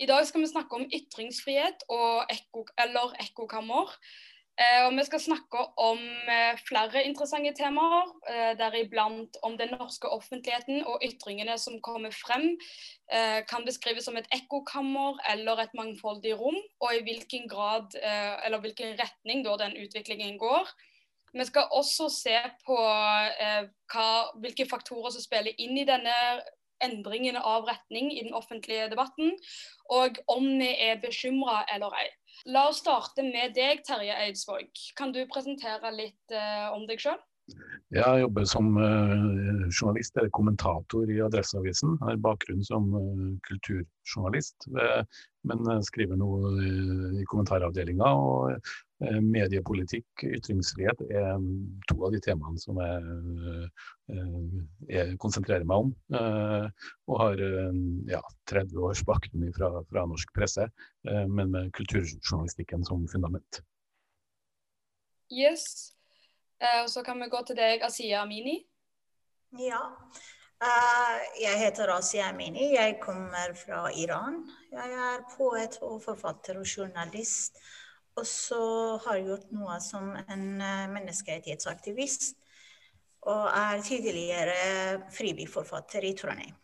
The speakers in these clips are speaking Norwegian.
I dag skal vi snakke om ytringsfrihet og ekko, eller ekkokammer. Eh, og vi skal snakke om eh, flere interessante temaer, eh, deriblant om den norske offentligheten og ytringene som kommer frem eh, kan beskrives som et ekkokammer eller et mangfoldig rom, og i hvilken grad, eh, eller hvilken retning da den utviklingen går. Vi skal også se på eh, hva, hvilke faktorer som spiller inn i denne endringen av retning i den offentlige debatten, og om vi er bekymra eller ei. La oss starte med deg, Terje Eidsvåg. Kan du presentere litt uh, om deg sjøl? Jeg jobber som uh, journalist, eller kommentator i Adresseavisen. Har bakgrunn som uh, kulturjournalist, men skriver noe i kommentaravdelinga. Og mediepolitikk, ytringsfrihet er to av de temaene som jeg, jeg konsentrerer meg om. Og har ja, 30 års bakgrunn fra, fra norsk presse, men med kulturjournalistikken som fundament. Yes. Og så kan vi gå til deg, Asiya Amini. Ja. Jeg heter Asiya Amini. Jeg kommer fra Iran. Jeg er poet og forfatter og journalist. Og så har jeg gjort noe som en uh, menneskerettighetsaktivist. Og er tidligere fribyforfatter i Trondheim.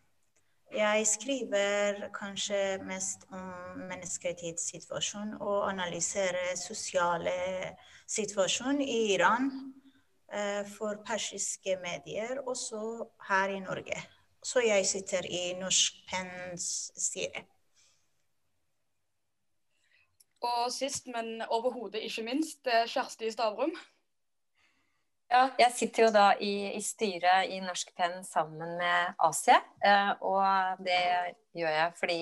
Jeg skriver kanskje mest om menneskerettighetssituasjonen og analyserer sosiale situasjon i Iran Eh, for persiske medier, også her i Norge. Så jeg sitter i Norsk Penns styre. Og sist, men overhodet ikke minst, eh, Kjersti Stavrum. Ja, jeg sitter jo da i, i styret i Norsk Penn sammen med Asia. Eh, og det gjør jeg fordi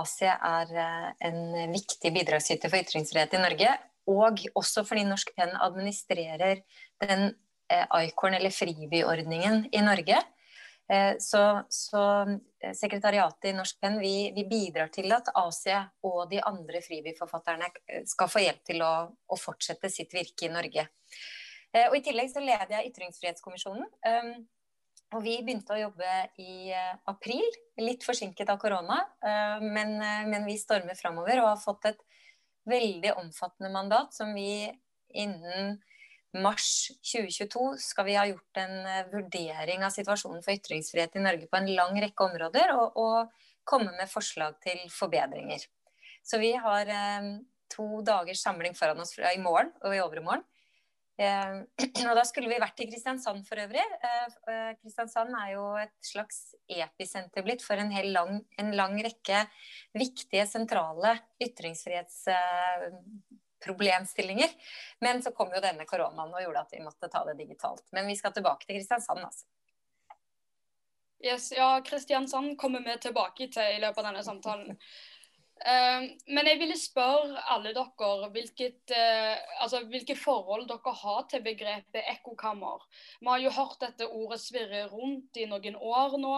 Asia er en viktig bidragsyter for ytringsfrihet i Norge. Og også fordi Norsk Penn administrerer den eh, ICORN, eller Friby-ordningen, i Norge. Eh, så, så, eh, sekretariatet i Norsk Penn vi, vi, bidrar til at Asia og de andre Friby-forfatterne skal få hjelp til å, å, fortsette sitt virke i Norge. Og I tillegg så leder jeg Ytringsfrihetskommisjonen. Og vi begynte å jobbe i april, litt forsinket av korona. Men, men vi stormer framover og har fått et veldig omfattende mandat som vi innen mars 2022 skal vi ha gjort en eh, vurdering av situasjonen for ytringsfrihet i Norge på en lang rekke områder, og, og komme med forslag til forbedringer. Så vi har eh, to dagers samling foran oss i morgen og i overmorgen. Eh, og da skulle vi vært i Kristiansand for øvrig. Eh, eh, Kristiansand er jo et slags episenter blitt for en, lang, en lang rekke viktige, sentrale ytringsfrihetsproblemstillinger. Men så kom jo denne koronaen og gjorde at vi måtte ta det digitalt. Men vi skal tilbake til Kristiansand, altså. Yes, ja, Kristiansand kommer vi tilbake til i løpet av denne samtalen. Ehm, men jeg ville spørre alle dere hvilket, uh, altså, hvilke forhold dere har til begrepet ekkokammer. Vi har jo hørt dette ordet svirre rundt i noen år nå.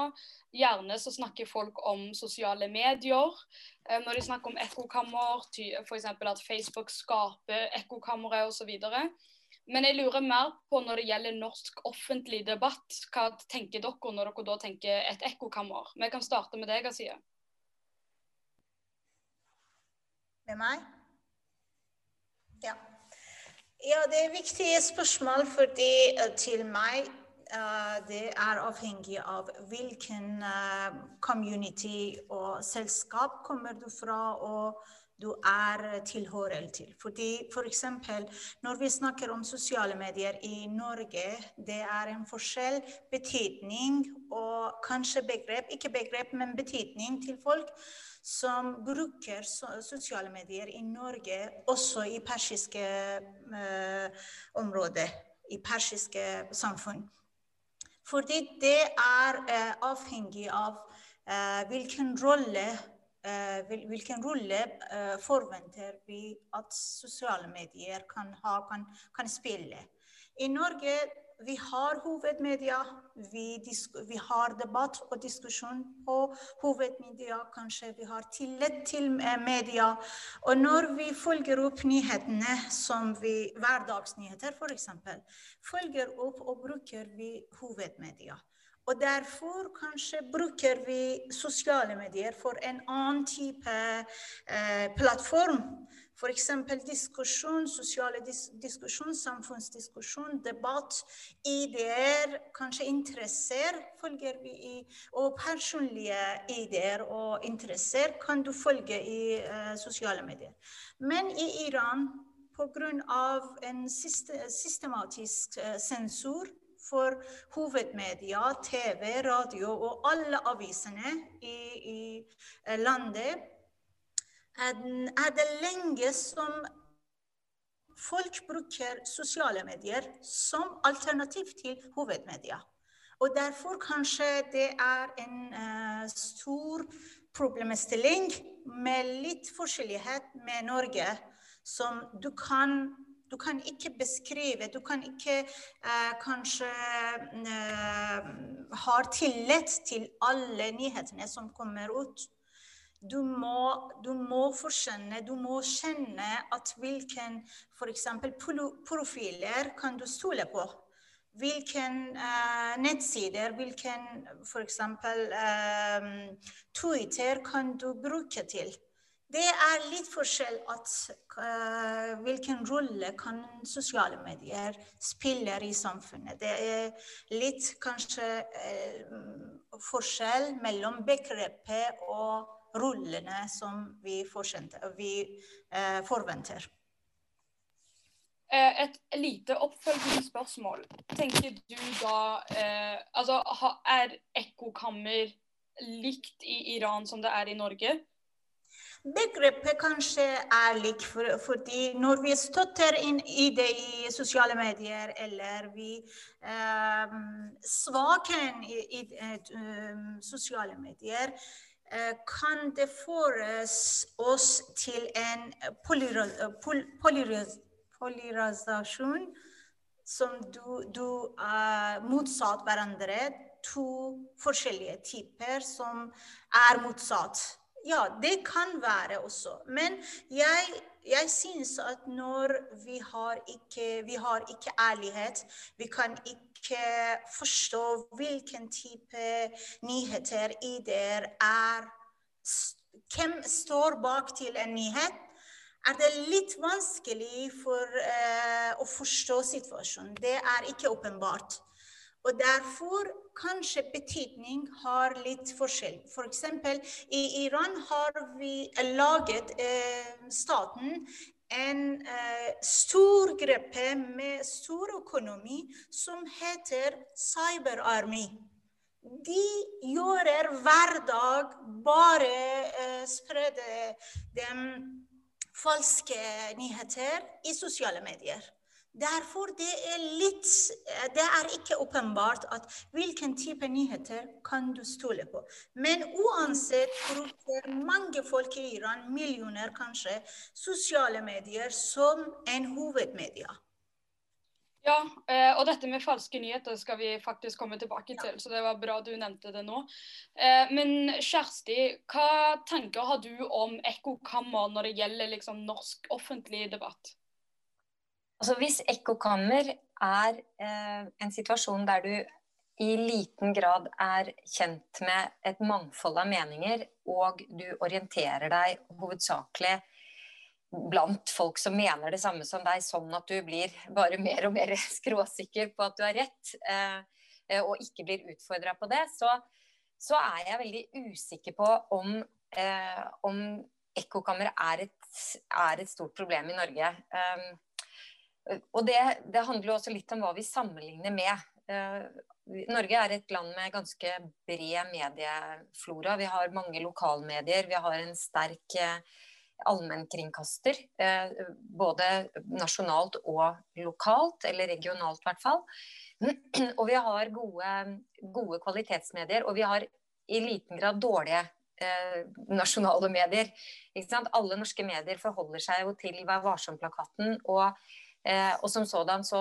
Gjerne så snakker folk om sosiale medier. Uh, når de snakker om ekkokammer, f.eks. at Facebook skaper ekkokamre osv. Men jeg lurer mer på når det gjelder norsk offentlig debatt. Hva tenker dere når dere da tenker et ekkokammer? Vi kan starte med deg, Asia. Med meg? Ja. ja det er viktige spørsmål fordi uh, til meg uh, det er avhengig av hvilken uh, community og selskap kommer du fra. og du er tilhører til. Fordi for eksempel, Når vi snakker om sosiale medier i Norge, det er en forskjell betydning og kanskje begrep, ikke begrep, men betydning til folk som bruker sosiale medier i Norge, også i persiske uh, områder, i persiske samfunn. Fordi det er uh, avhengig av uh, hvilken rolle hvilken rolle forventer vi at sosiale medier kan, ha, kan, kan spille. I Norge vi har hovedmedia, vi, vi, har debatt og diskusjon på hovedmedia. Kanskje vi har tillit til eh, media. Og når vi følger opp nyhetene, som vi, hverdagsnyheter f.eks., følger opp og bruker vi hovedmedia. Og derfor kanskje bruker vi sosiale medier for en annen type eh, plattform. F.eks. diskusjon, sosiale dis diskusjon, samfunnsdiskusjon, debatt, ideer, kanskje interesser følger vi i, og personlige ideer og interesser kan du følge i uh, sosiale medier. Men i Iran, pga. en systematisk uh, sensur for hovedmedia, TV, radio og alle avisene i, i eh, landet, er det lenge som folk bruker sosiale medier som alternativ til hovedmedia. Og derfor kanskje det er en uh, stor problemstilling med litt forskjellighet med Norge, som du kan, du kan ikke beskrive Du kan ikke uh, kanskje uh, ha tillit til alle nyhetene som kommer ut. Du må, du må forskjønne, du må kjenne at hvilken f.eks. profiler kan du stole på. Hvilke uh, nettsider, hvilken f.eks. Uh, Twitter kan du bruke til. Det er litt forskjell at uh, hvilken rolle kan sosiale medier spille i samfunnet. Det er litt kanskje uh, forskjell mellom begrepet og rollene som vi, vi eh, forventer. Eh, et lite oppfølgingsspørsmål. Tenker du da eh, Altså, er ekkokammer likt i Iran som det er i Norge? Begrepet kanskje er likt, for, fordi når vi støtter inn i det i sosiale medier, eller vi eh, Svaken i, i, i uh, sosiale medier, Eh, kan det føres oss til en polarisasjon som du, du er motsatt hverandre. To forskjellige typer som er motsatt. Ja, det kan være også. Men jeg, jeg synes at når vi har ikke, vi har ikke ærlighet, vi kan ikke ikke forstå hvilken type nyheter, ideer er Hvem står bak til en nyhet? Er det litt vanskelig for uh, å forstå situasjonen? Det er ikke åpenbart. Og derfor kanskje betydning har litt forskjell. F.eks. For i Iran har vi laget eh, staten en uh, stor gruppe med stor økonomi som heter Cyberarmy. De gjør hver dag bare uh, spredde dem falske nyheter i sosiale medier. Derfor det er litt Det er ikke åpenbart at hvilken type nyheter kan du stole på. Men uansett bruker mange folk i Iran, millioner kanskje, sosiale medier som en hovedmedia. Ja, eh, og dette med falske nyheter skal vi faktisk komme tilbake til, så det var bra du nevnte det nå. Eh, men Kjersti, hva tanker har du om ekkokammer når det gjelder liksom norsk offentlig debatt? Altså hvis ekkokammer er eh, en situasjon der du i liten grad er kjent med et mangfold av meninger, og du orienterer deg hovedsakelig blant folk som mener det samme som deg, sånn at du blir bare mer og mer skråsikker på at du har rett, eh, eh og ikke blir utfordra på det, så, så, er jeg veldig usikker på om, eh, om ekkokammer er, er, et stort problem i Norge. Um, og det, det, handler også litt om hva vi sammenligner med. Uh, Norge er et land med ganske bred medieflora. Vi har mange lokalmedier. Vi har en sterk uh, allmennkringkaster. Både nasjonalt og lokalt, eller regionalt i hvert fall. Og vi har gode, gode kvalitetsmedier. Og vi har i liten grad dårlige nasjonale medier. Alle norske medier forholder seg jo til Vær varsom-plakaten. og Eh, og som sådan så,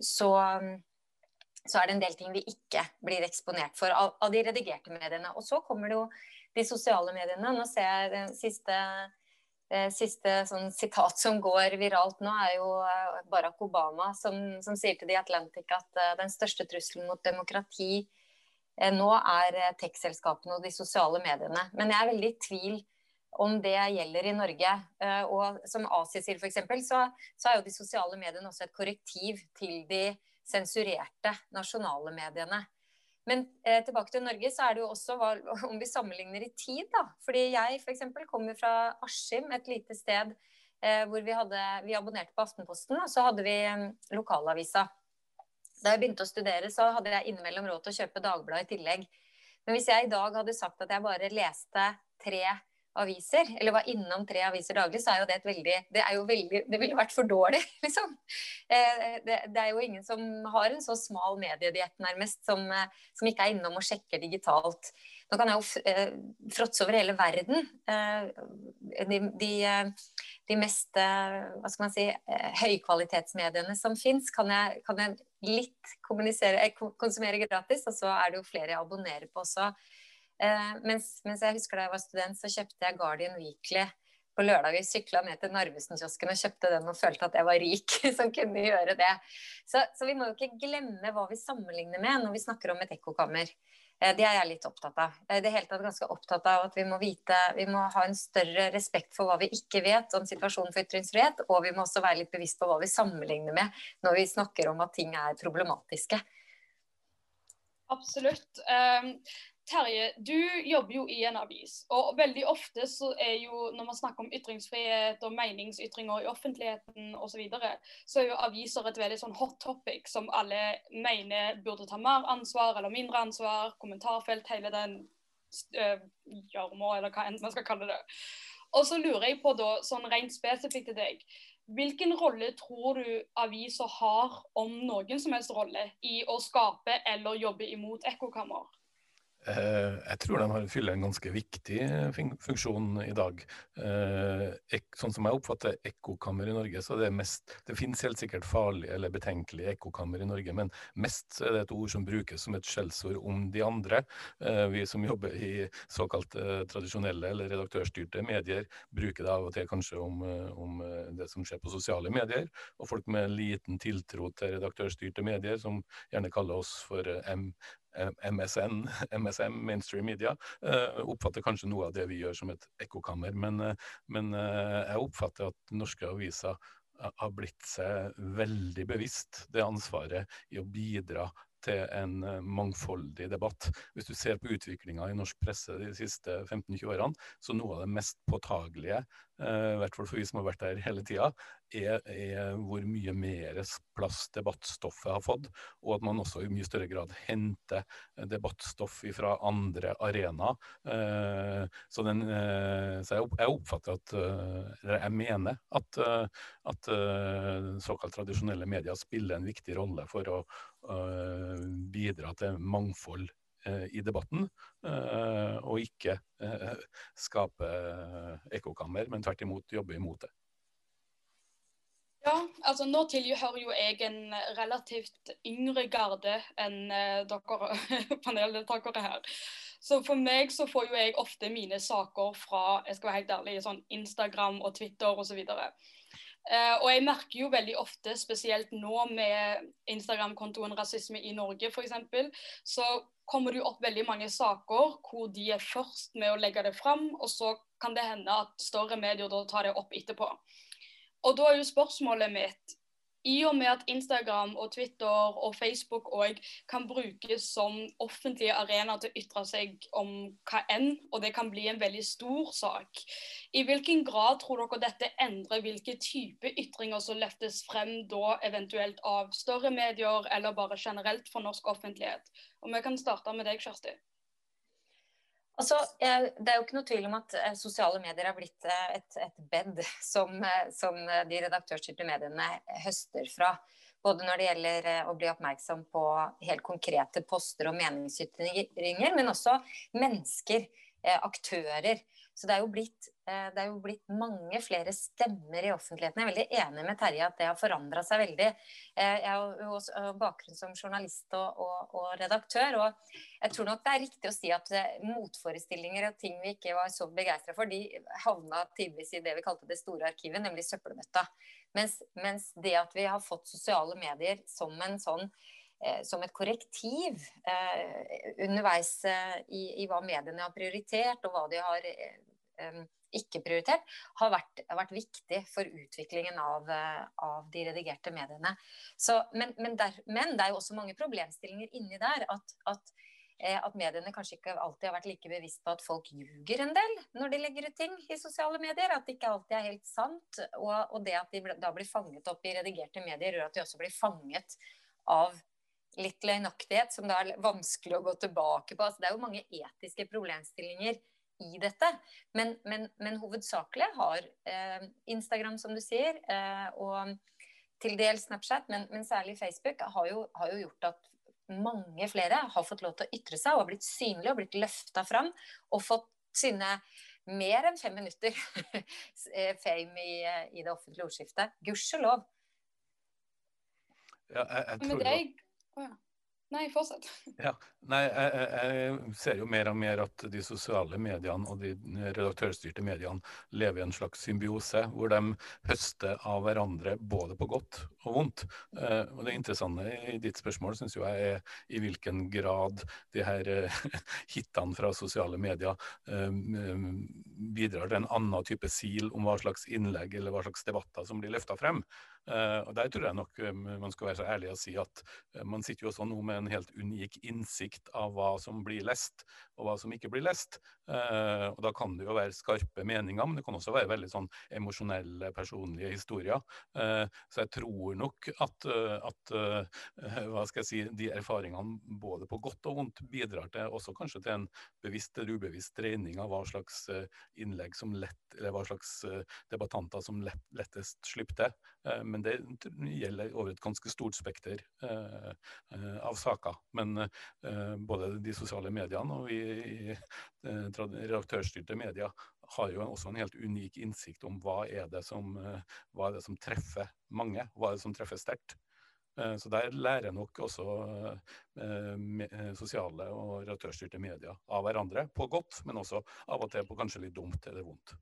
så, så, er det en del ting vi ikke blir eksponert for av, av, de redigerte mediene. Og så kommer det jo de sosiale mediene. Nå ser jeg den siste, det siste sånn sitat som går viralt nå, er jo eh, Barack Obama som, som sier til The Atlantic at uh, den største trusselen mot demokrati nå er tech-selskapene og de sosiale mediene. Men jeg er veldig i tvil om det gjelder i Norge. Og som sier f.eks., så, så er jo de sosiale mediene også et korrektiv til de sensurerte nasjonale mediene. Men eh, tilbake til Norge, så er det jo også hva, om vi sammenligner i tid, da. Fordi jeg f.eks. kommer fra Askim, et lite sted eh, hvor vi, hadde, vi abonnerte på Aftenposten, og så hadde vi um, lokalavisa. Da jeg begynte å studere, så hadde jeg innimellom råd til å kjøpe Dagbladet i tillegg. Men hvis jeg i dag hadde sagt at jeg bare leste tre aviser, eller var innom tre aviser daglig, så er jo det et veldig Det, er jo veldig, det ville vært for dårlig, liksom. Eh, det, det, er jo ingen som har en så smal mediediett, nærmest, som, eh, som, ikke er innom og sjekker digitalt. Nå kan jeg jo eh, fråtse over hele verden. De, de, de mest hva skal man si, høykvalitetsmediene som fins, kan, kan, jeg litt konsumere gratis, og så er det jo flere jeg abonnerer på også. Eh, mens, mens, jeg husker da jeg var student, så kjøpte jeg Guardian Weekly på lørdager. Sykla ned til Narvesen-kiosken og kjøpte den og følte at jeg var rik som kunne gjøre det. Så, så, vi må jo ikke glemme hva vi sammenligner med når vi snakker om et ekkokammer. Eh, det er jeg litt opptatt av. Jeg er det hele tatt ganske opptatt av at vi må vite Vi må ha en større respekt for hva vi ikke vet om situasjonen for ytringsfrihet, og vi må også være litt bevisst på hva vi sammenligner med når vi snakker om at ting er problematiske. Absolutt. Terje, du jobber jo i en avis. Og veldig ofte så er jo, når man snakker om ytringsfrihet og meningsytringer i offentligheten osv., så, videre, så er jo aviser et veldig sånn hot topic som alle mener burde ta mer ansvar eller mindre ansvar. Kommentarfelt, hele den øh, gjørma, eller hva enn man skal kalle det. Og så lurer jeg på da, sånn rent spesifikt til deg. Hvilken rolle tror du aviser har, om noen som helst rolle, i å skape eller jobbe imot ekkokammer? Eh, jeg tror de fyller en ganske viktig eh, funksjon i dag. Eh, sånn som jeg oppfatter ekkokammer i Norge, så det, mest, det finnes helt sikkert farlige eller betenkelige ekkokammer i Norge, men mest er det et ord som brukes som et skjellsord om de andre. Vi som jobber i såkalt tradisjonelle eller redaktørstyrte medier, bruker det av og til kanskje om, om det som skjer på sosiale medier, og folk med liten tiltro til redaktørstyrte medier, som gjerne kaller oss for M MSN, MSM, mainstream media, uh, oppfatter kanskje noe av det vi gjør som et ekkokammer. Men, uh, men uh, jeg oppfatter at norske aviser har blitt seg veldig bevisst det ansvaret i å bidra til en mangfoldig debatt. Hvis du ser på utviklinga i norsk presse de siste 15-20 årene, så noe av det mest påtagelige Eh, i hvert fall for vi som har vært der hele tida, er, er, hvor mye mer plass debattstoffet har fått, og at man også i mye større grad henter debattstoff fra andre arenaer. Eh, så, den, eh, så jeg oppfatter at Eller jeg mener at, at såkalt tradisjonelle medier spiller en viktig rolle for å bidra til mangfold Eh, i debatten, eh, og ikke eh, skape ekkokammer, men tvert imot jobbe imot det. Ja, altså nå tilhører jo jeg en relativt yngre garde enn dere paneldeltakere her. Så for meg så får jo jeg ofte mine saker fra jeg skal være helt ærlig, sånn Instagram og Twitter osv. Uh, og jeg merker jo veldig ofte, spesielt nå med Instagram-kontoen Rasisme i Norge f.eks., så kommer det jo opp veldig mange saker hvor de er først med å legge det fram, og så kan det hende at større medier da tar det opp etterpå. Og da er jo spørsmålet mitt i og med at Instagram og Twitter og Facebook òg kan brukes som offentlige arenaer til å ytre seg om hva enn, og det kan bli en veldig stor sak, i hvilken grad tror dere dette endrer hvilke type ytringer som løftes frem da eventuelt av større medier, eller bare generelt for norsk offentlighet? Og Vi kan starte med deg, Kjersti. Altså, det er jo ikke noe tvil om at eh, sosiale medier har blitt eh, et, et bed som, eh, som, de redaktørstyrte mediene høster fra. Både når det gjelder å bli oppmerksom på helt konkrete poster og meningsytringer, men også mennesker, aktører. Så det er, blitt, eh, det er, jo blitt, mange flere stemmer i offentligheten. Jeg er veldig enig med Terje at det har forandra seg veldig. Eh, jeg har jo bakgrunn som journalist og, og, og, redaktør. Og jeg tror nok det er riktig å si at eh, motforestillinger og ting vi ikke var så begeistra for, de havna tidvis i det vi kalte det store arkivet, nemlig søppelbøtta. Mens, mens det at vi har fått sosiale medier som en sånn som et korrektiv eh, underveis eh, i, i, hva mediene har prioritert, og hva de har ikke prioritert, har vært, har vært, viktig for utviklingen av, av de redigerte mediene. Så, men, men, der, men, det er jo også mange problemstillinger inni der. At, at, eh, at, mediene kanskje ikke alltid har vært like bevisst på at folk ljuger en del når de legger ut ting i sosiale medier. At det ikke alltid er helt sant. Og, og det at de da blir fanget opp i redigerte medier, gjør at de også blir fanget av litt løgnaktighet, som det er vanskelig å gå tilbake på. Altså, det er jo mange etiske problemstillinger i dette. Men, men, men hovedsakelig har eh, Instagram, som du sier, eh, og til dels Snapchat, men, men særlig Facebook, har jo, har jo, gjort at mange flere har fått lov til å ytre seg og har blitt synlige og blitt løfta fram og fått sine mer enn fem minutter eh, fame i, i, det offentlige ordskiftet. Gudskjelov. Ja, jeg, jeg tror... Nei, fortsett. Ja, nei, jeg, jeg, ser jo mer og mer at de sosiale mediene og de redaktørstyrte mediene lever i en slags symbiose, hvor de høster av hverandre både på godt og vondt. Eh, og Det interessante i ditt spørsmål synes jeg er i hvilken grad de her eh, hitene fra sosiale medier eh, bidrar til en annen type sil om hva slags innlegg eller hva slags debatter som blir løfta frem. Uh, og Der tror jeg nok um, man skal være så ærlig å si at uh, man sitter jo også nå med en helt unik innsikt av hva som blir lest, og hva som ikke blir lest. Og Da kan det jo være skarpe meninger, men det kan også være veldig sånn emosjonelle, personlige historier. så jeg tror nok at, at hva skal jeg si, de erfaringene både på godt og vondt bidrar til også kanskje til en bevisst eller ubevisst dreining av hva slags innlegg som lett, eller hva slags debattanter som lett, lettest slipper til. men men det gjelder over et ganske stort spekter eh, eh, av saker. Men eh, både de sosiale mediene og vi i redaktørstyrte medier har jo også en helt unik innsikt om hva er det som, hva er det som treffer mange, hva er det som treffer sterkt. Så der lærer nok også sosiale og redaktørstyrte medier av hverandre, på godt, men også av og til på kanskje litt dumt eller vondt.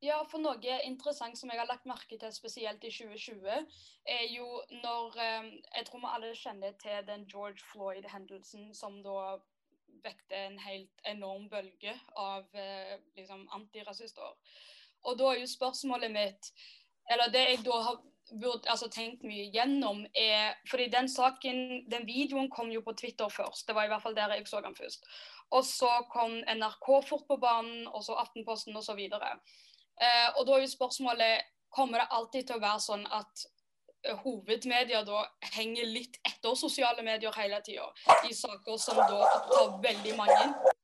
Ja, for noe interessant som jeg har lagt merke til spesielt i 2020, er jo når eh, Jeg tror vi alle kjenner til den George Floyd-hendelsen som da vekte en helt enorm bølge av eh, liksom, antirasister. Og da er jo spørsmålet mitt Eller det jeg da har burde, altså, tenkt mye gjennom, er fordi den saken, den videoen kom jo på Twitter først. Det var i hvert fall der jeg så den først. Og så kom NRK fort på banen, og så Aftenposten osv. Og, så og da er jo spørsmålet kommer det alltid til å være sånn at uh, hovedmedia da henger litt etter sosiale medier hele tida, i saker som da opptar veldig mange.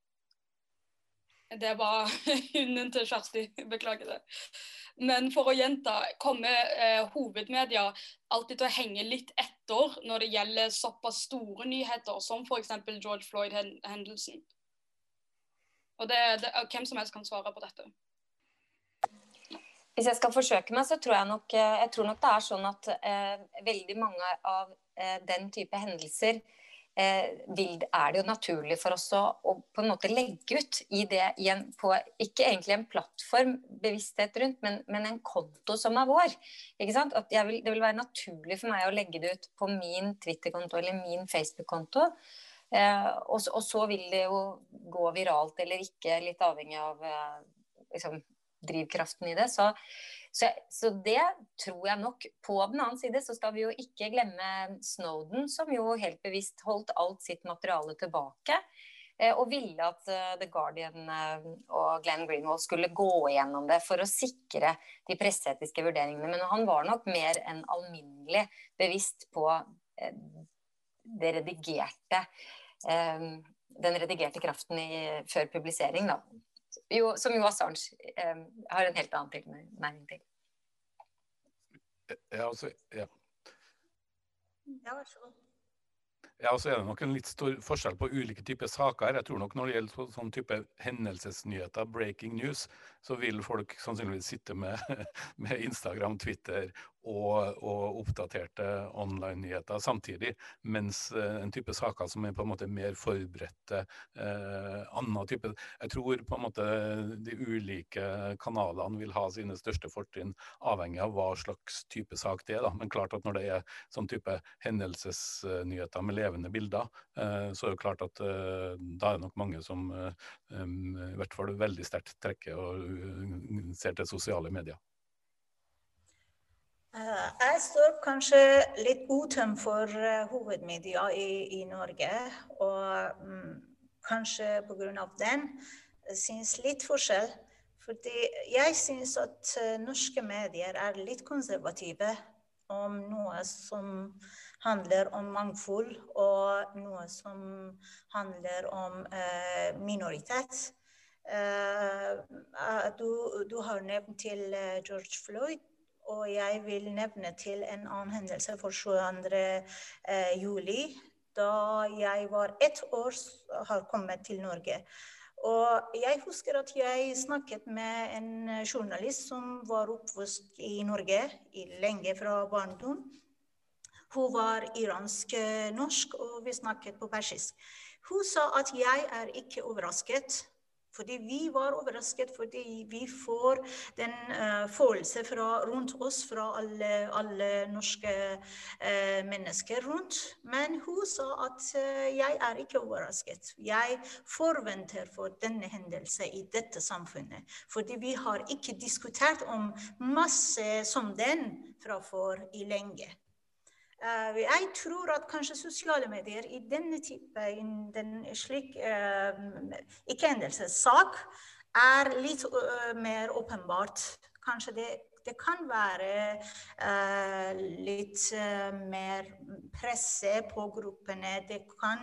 Det var hunden til Kjersti, beklager det. Men for å gjenta, kommer eh, hovedmedia alltid til å henge litt etter når det gjelder såpass store nyheter som f.eks. George Floyd-hendelsen. Og det, det, Hvem som helst kan svare på dette. Hvis jeg skal forsøke meg, så tror jeg nok, eh, jeg tror nok det er sånn at eh, veldig mange av eh, den type hendelser eh, vil, er det jo naturlig for oss å, å, på en måte legge ut i det i en, på ikke egentlig en plattform, bevissthet rundt, men, men en konto som er vår. Ikke sant? At vil, det vil være naturlig for meg å legge det ut på min Twitter-konto eller min Facebook-konto. Eh, og, og, så vil det jo gå viralt eller ikke, litt avhengig av eh, liksom, drivkraften i det. Så, så, så, det tror jeg nok. På den annen side så skal vi jo ikke glemme Snowden, som jo helt bevisst holdt alt sitt materiale tilbake. Eh, og ville at uh, The Guardian uh, og Glenn Greenwald skulle gå igjennom det for å sikre de presseetiske vurderingene. Men han var nok mer enn alminnelig bevisst på det redigerte den redigerte kraften i, før publisering. Da jo, som jo Assange eh, har en helt annen tilnærming til. Ja, altså, ja. ja, vær så god. Ja, så er det nok en litt stor forskjell på ulike typer saker. Jeg tror nok Når det gjelder sånn type hendelsesnyheter, breaking news, så vil folk sannsynligvis sitte med, med Instagram, Twitter og, og oppdaterte online-nyheter samtidig. Mens eh, en type saker som er på en måte mer forberedte, eh, annen type Jeg tror på en måte de ulike kanalene vil ha sine største fortrinn, avhengig av hva slags type sak det er. Da. Men klart at når det er sånn type hendelsesnyheter med levende bilder, eh, så er det klart at eh, da er det nok mange som eh, i hvert fall veldig sterkt trekker og ser til sosiale medier. Eh, jeg står kanskje litt utenfor uh, hovedmedia i, i, Norge. Og um, kanskje pga. den syns litt forskjell. Fordi jeg syns at norske medier er litt konservative om noe som handler om mangfold, og noe som handler om minoritet. Du, du, har nevnt til George Floyd og jeg vil nevne til en annen hendelse for 22. Eh, juli, da jeg var ett år har kommet til Norge. Og jeg husker at jeg snakket med en journalist som var oppvokst i Norge lenge fra barndom. Hun var iransk-norsk, og vi snakket på persisk. Hun sa at jeg er ikke overrasket fordi vi var overrasket fordi vi får den uh, følelsen fra rundt oss, fra alle, alle norske uh, mennesker rundt. Men hun sa at uh, jeg er ikke overrasket. Jeg forventer for denne hendelsen i dette samfunnet. Fordi vi har ikke diskutert om masse som den fra for i lenge. Uh, jeg tror at kanskje sosiale medier i denne type den slik uh, ikke-hendelsessak er litt uh, mer åpenbart. Kanskje det, det kan være litt mer presse på gruppene. Det kan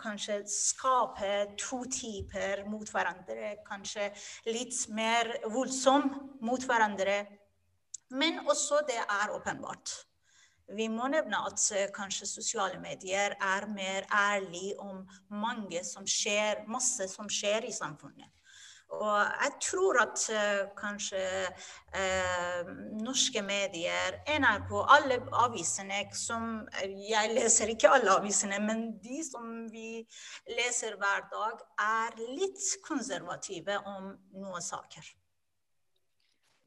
kanskje skape to typer mot hverandre. Kanskje litt mer voldsom mot hverandre. Men også det er åpenbart. Vi må nevne at uh, kanskje sosiale medier er mer ærlige om mange som skjer, masse som skjer i samfunnet. Og jeg tror at uh, kanskje uh, norske medier, NRK, alle avisene som Jeg leser ikke alle avisene, men de som vi leser hver dag, er litt konservative om noen saker.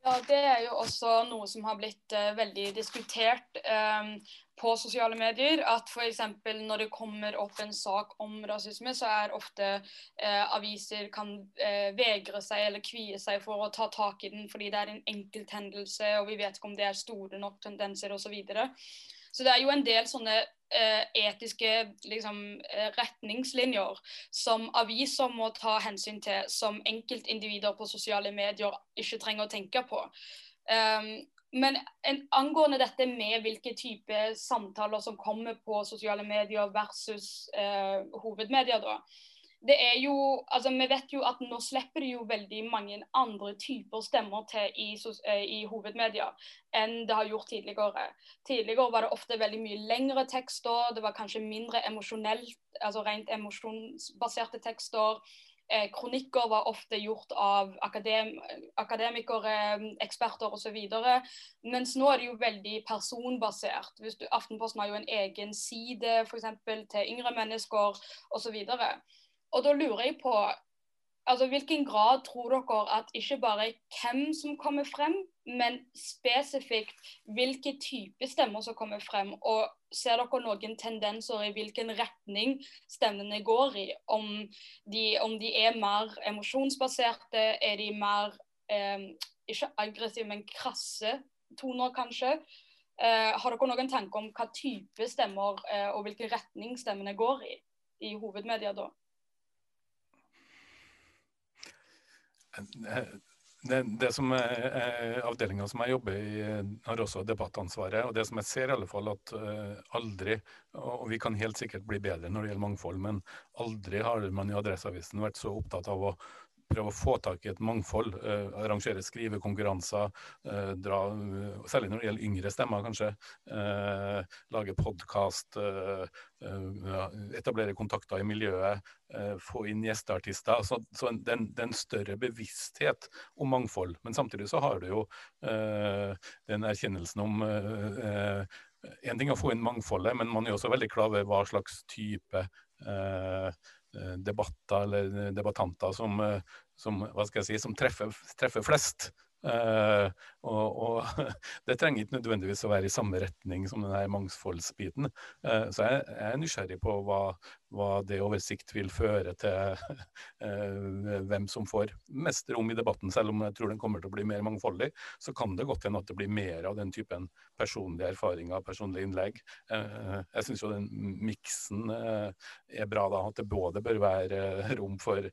Ja, Det er jo også noe som har blitt uh, veldig diskutert um, på sosiale medier. At f.eks. når det kommer opp en sak om rasisme, så er ofte uh, aviser kan uh, vegre seg eller kvie seg for å ta tak i den fordi det er en enkelthendelse, og vi vet ikke om det er store nok tendenser osv. Så, videre. Så det er jo en del sånne Eh, etiske liksom, eh, retningslinjer som aviser må ta hensyn til, som enkeltindivider på sosiale medier ikke trenger å tenke på. Um, men en, angående dette med hvilke type samtaler som kommer på sosiale medier versus uh, hovedmedier, da, det er jo Altså, vi vet jo at nå slipper det jo veldig mange andre typer stemmer til i, eh, i hovedmedia enn det har gjort tidligere. Tidligere var det ofte veldig mye lengre tekster, det var kanskje mindre emosjonelt, altså rent emosjonsbaserte tekster. Eh, kronikker var ofte gjort av akadem akademikere, eksperter osv. Mens nå er det jo veldig personbasert. Du, Aftenposten har jo en egen side for eksempel, til yngre mennesker osv. Og da lurer jeg på altså hvilken grad tror dere at ikke bare hvem som kommer frem, men spesifikt hvilke type stemmer som kommer frem? Og ser dere noen tendenser i hvilken retning stemmene går i? Om de, om de er mer emosjonsbaserte, er de mer eh, ikke aggressive, men krasse toner, kanskje? Eh, har dere noen tanke om hva type stemmer eh, og hvilken retning stemmene går i i hovedmedia da? Det, det som Avdelinga som jeg jobber i, har også debattansvaret. og Det som jeg ser, i alle fall at uh, aldri, og vi kan helt sikkert bli bedre når det gjelder mangfold, men aldri har man i Adresseavisen vært så opptatt av å prøve å få tak i et mangfold. Eh, arrangere skrivekonkurranser, eh, dra, særlig når det gjelder yngre stemmer, kanskje. lage podkast, etablere kontakter i miljøet, få inn gjesteartister. Så, så det, er en større bevissthet om mangfold. Men samtidig så har du jo den erkjennelsen om en ting er å få inn mangfoldet, men man er også veldig klar over hva slags type eh, Eh, debatter eller debattanter som, eh, som, si, som treffer, treffer, flest. Og, og, det trenger ikke nødvendigvis å være i samme retning som denne mangfoldsbiten. Uh, så jeg, jeg, er nysgjerrig på hva, hva det over sikt vil føre til uh, hvem som får mest rom i debatten. Selv om jeg tror den kommer til å bli mer mangfoldig, så kan det godt hende at det blir mer av den typen personlige erfaringer, personlige innlegg. jeg syns jo den miksen er bra, da. At det både bør være rom for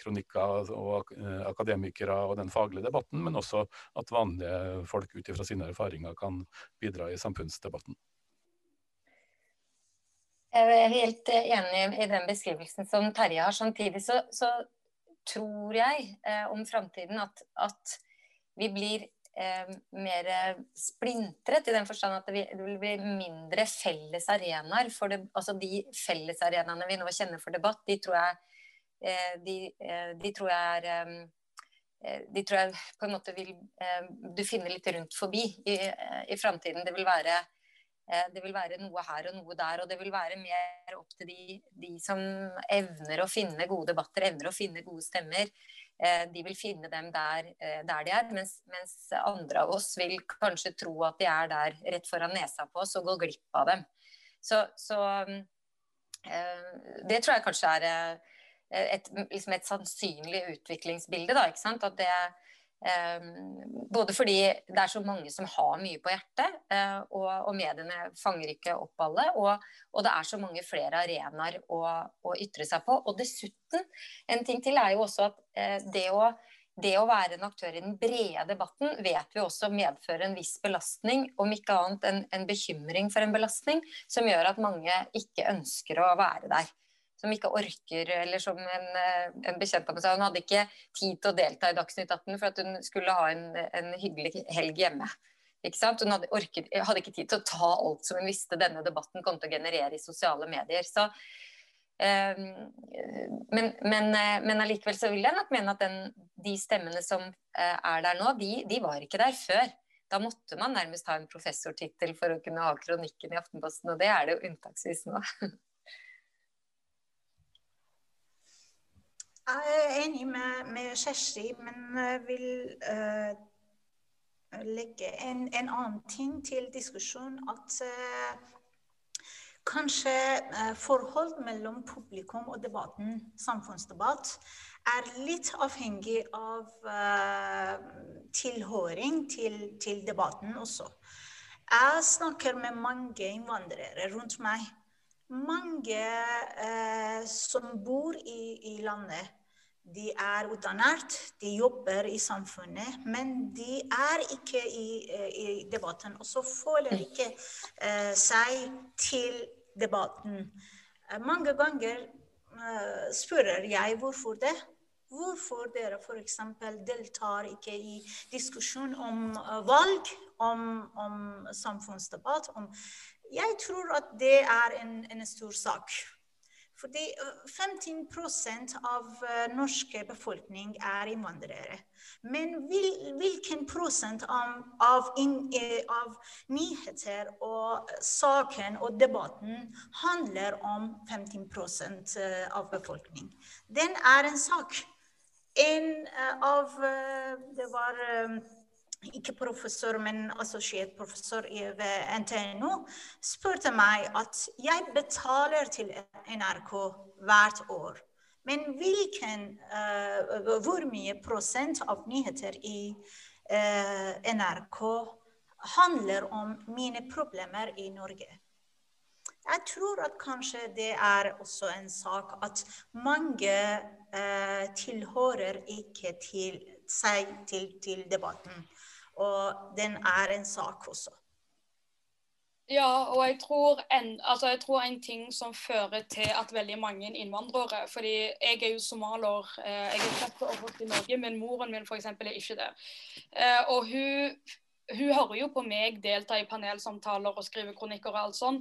kronikker og akademikere og den faglige debatten, men også at vanlige folk ut ifra sine erfaringer kan bidra i samfunnsdebatten. Jeg er helt enig i den beskrivelsen som Terje har. Samtidig så, så tror jeg eh, om framtiden at, at, vi blir eh, mer splintret, i den forstand at vil, det vil bli mindre felles arenaer. Det, altså de fellesarenaene vi nå kjenner for debatt, de tror jeg, eh, de, eh, de tror jeg er Eh, de tror jeg på en måte vil eh, du finner litt rundt forbi i, eh, i framtiden. Det, vil være, det vil være noe her og noe der, og det vil være mer opp til de, de som evner å finne gode debatter, evner å finne gode stemmer. De vil finne dem der, der de er, mens, mens, andre av oss vil kanskje tro at de er der rett foran nesa på oss og går glipp av dem. Så, så det tror jeg kanskje er et, liksom et sannsynlig utviklingsbilde. Da, ikke sant? At det, um, både fordi det er så mange som har mye på hjertet, uh, og, og, mediene fanger ikke opp alle. Og, og det er så mange flere arenaer å, å, ytre seg på. Og dessuten, en ting til er jo også at uh, det å det å være en aktør i den brede debatten vet vi også medfører en viss belastning, om ikke annet en, en bekymring for en belastning, som gjør at mange ikke ønsker å være der som ikke orker, eller som en, eh, en bekjent av meg sa, hun hadde ikke tid til å delta i Dagsnytt 18 for at hun skulle ha en, en hyggelig helg hjemme. Hun hadde, orket, hadde, ikke tid til å ta alt som hun visste denne debatten kom til å generere i sosiale medier. Så, eh, men, men, eh, men, allikevel så vil jeg nok mene at den, de stemmene som eh, er der nå, de, de, var ikke der før. Da måtte man nærmest ha en professortittel for å kunne ha kronikken i Aftenposten, og det er det jo unntaksvis nå. Jeg er enig med, med Kjersti, men vil uh, legge en, en, annen ting til diskusjon. At uh, kanskje uh, forhold mellom publikum og debatten, samfunnsdebatt, er litt avhengig av tilhøring til, til debatten også. Jeg snakker med mange innvandrere rundt meg mange eh, som bor i, i, landet, de er utdannet, de jobber i samfunnet, men de er ikke i, eh, i debatten. Og så føler ikke eh, seg til debatten. Eh, mange ganger eh, spør jeg hvorfor det. Hvorfor dere f.eks. deltar ikke i diskusjon om uh, valg, om, om samfunnsdebatt, om jeg tror at det er en, en stor sak. Fordi 15% øh, av øh, norske befolkning er innvandrere. Men hvilken prosent av, av, øh, av, nyheter og saken og debatten handler om 15% av befolkning? Den er en sak. En av Det var ikke professor, men assosiert professor ved NTNU, spurte meg at jeg betaler til NRK hvert år. Men hvilken, uh, hvor mye prosent av nyheter i uh, NRK handler om mine problemer i Norge? Jeg tror at kanskje det er også en sak at mange uh, tilhører ikke til seg til, til debatten. Og den er en sak også. Ja, og jeg tror, en, altså jeg tror, en, ting som fører til at veldig mange innvandrere fordi jeg er jo somalier, eh, jeg er født og oppvokst i Norge, men moren min f.eks. er ikke det. Eh, og hun, hun hører jo på meg delta i panelsamtaler og skrive kronikker og alt sånn,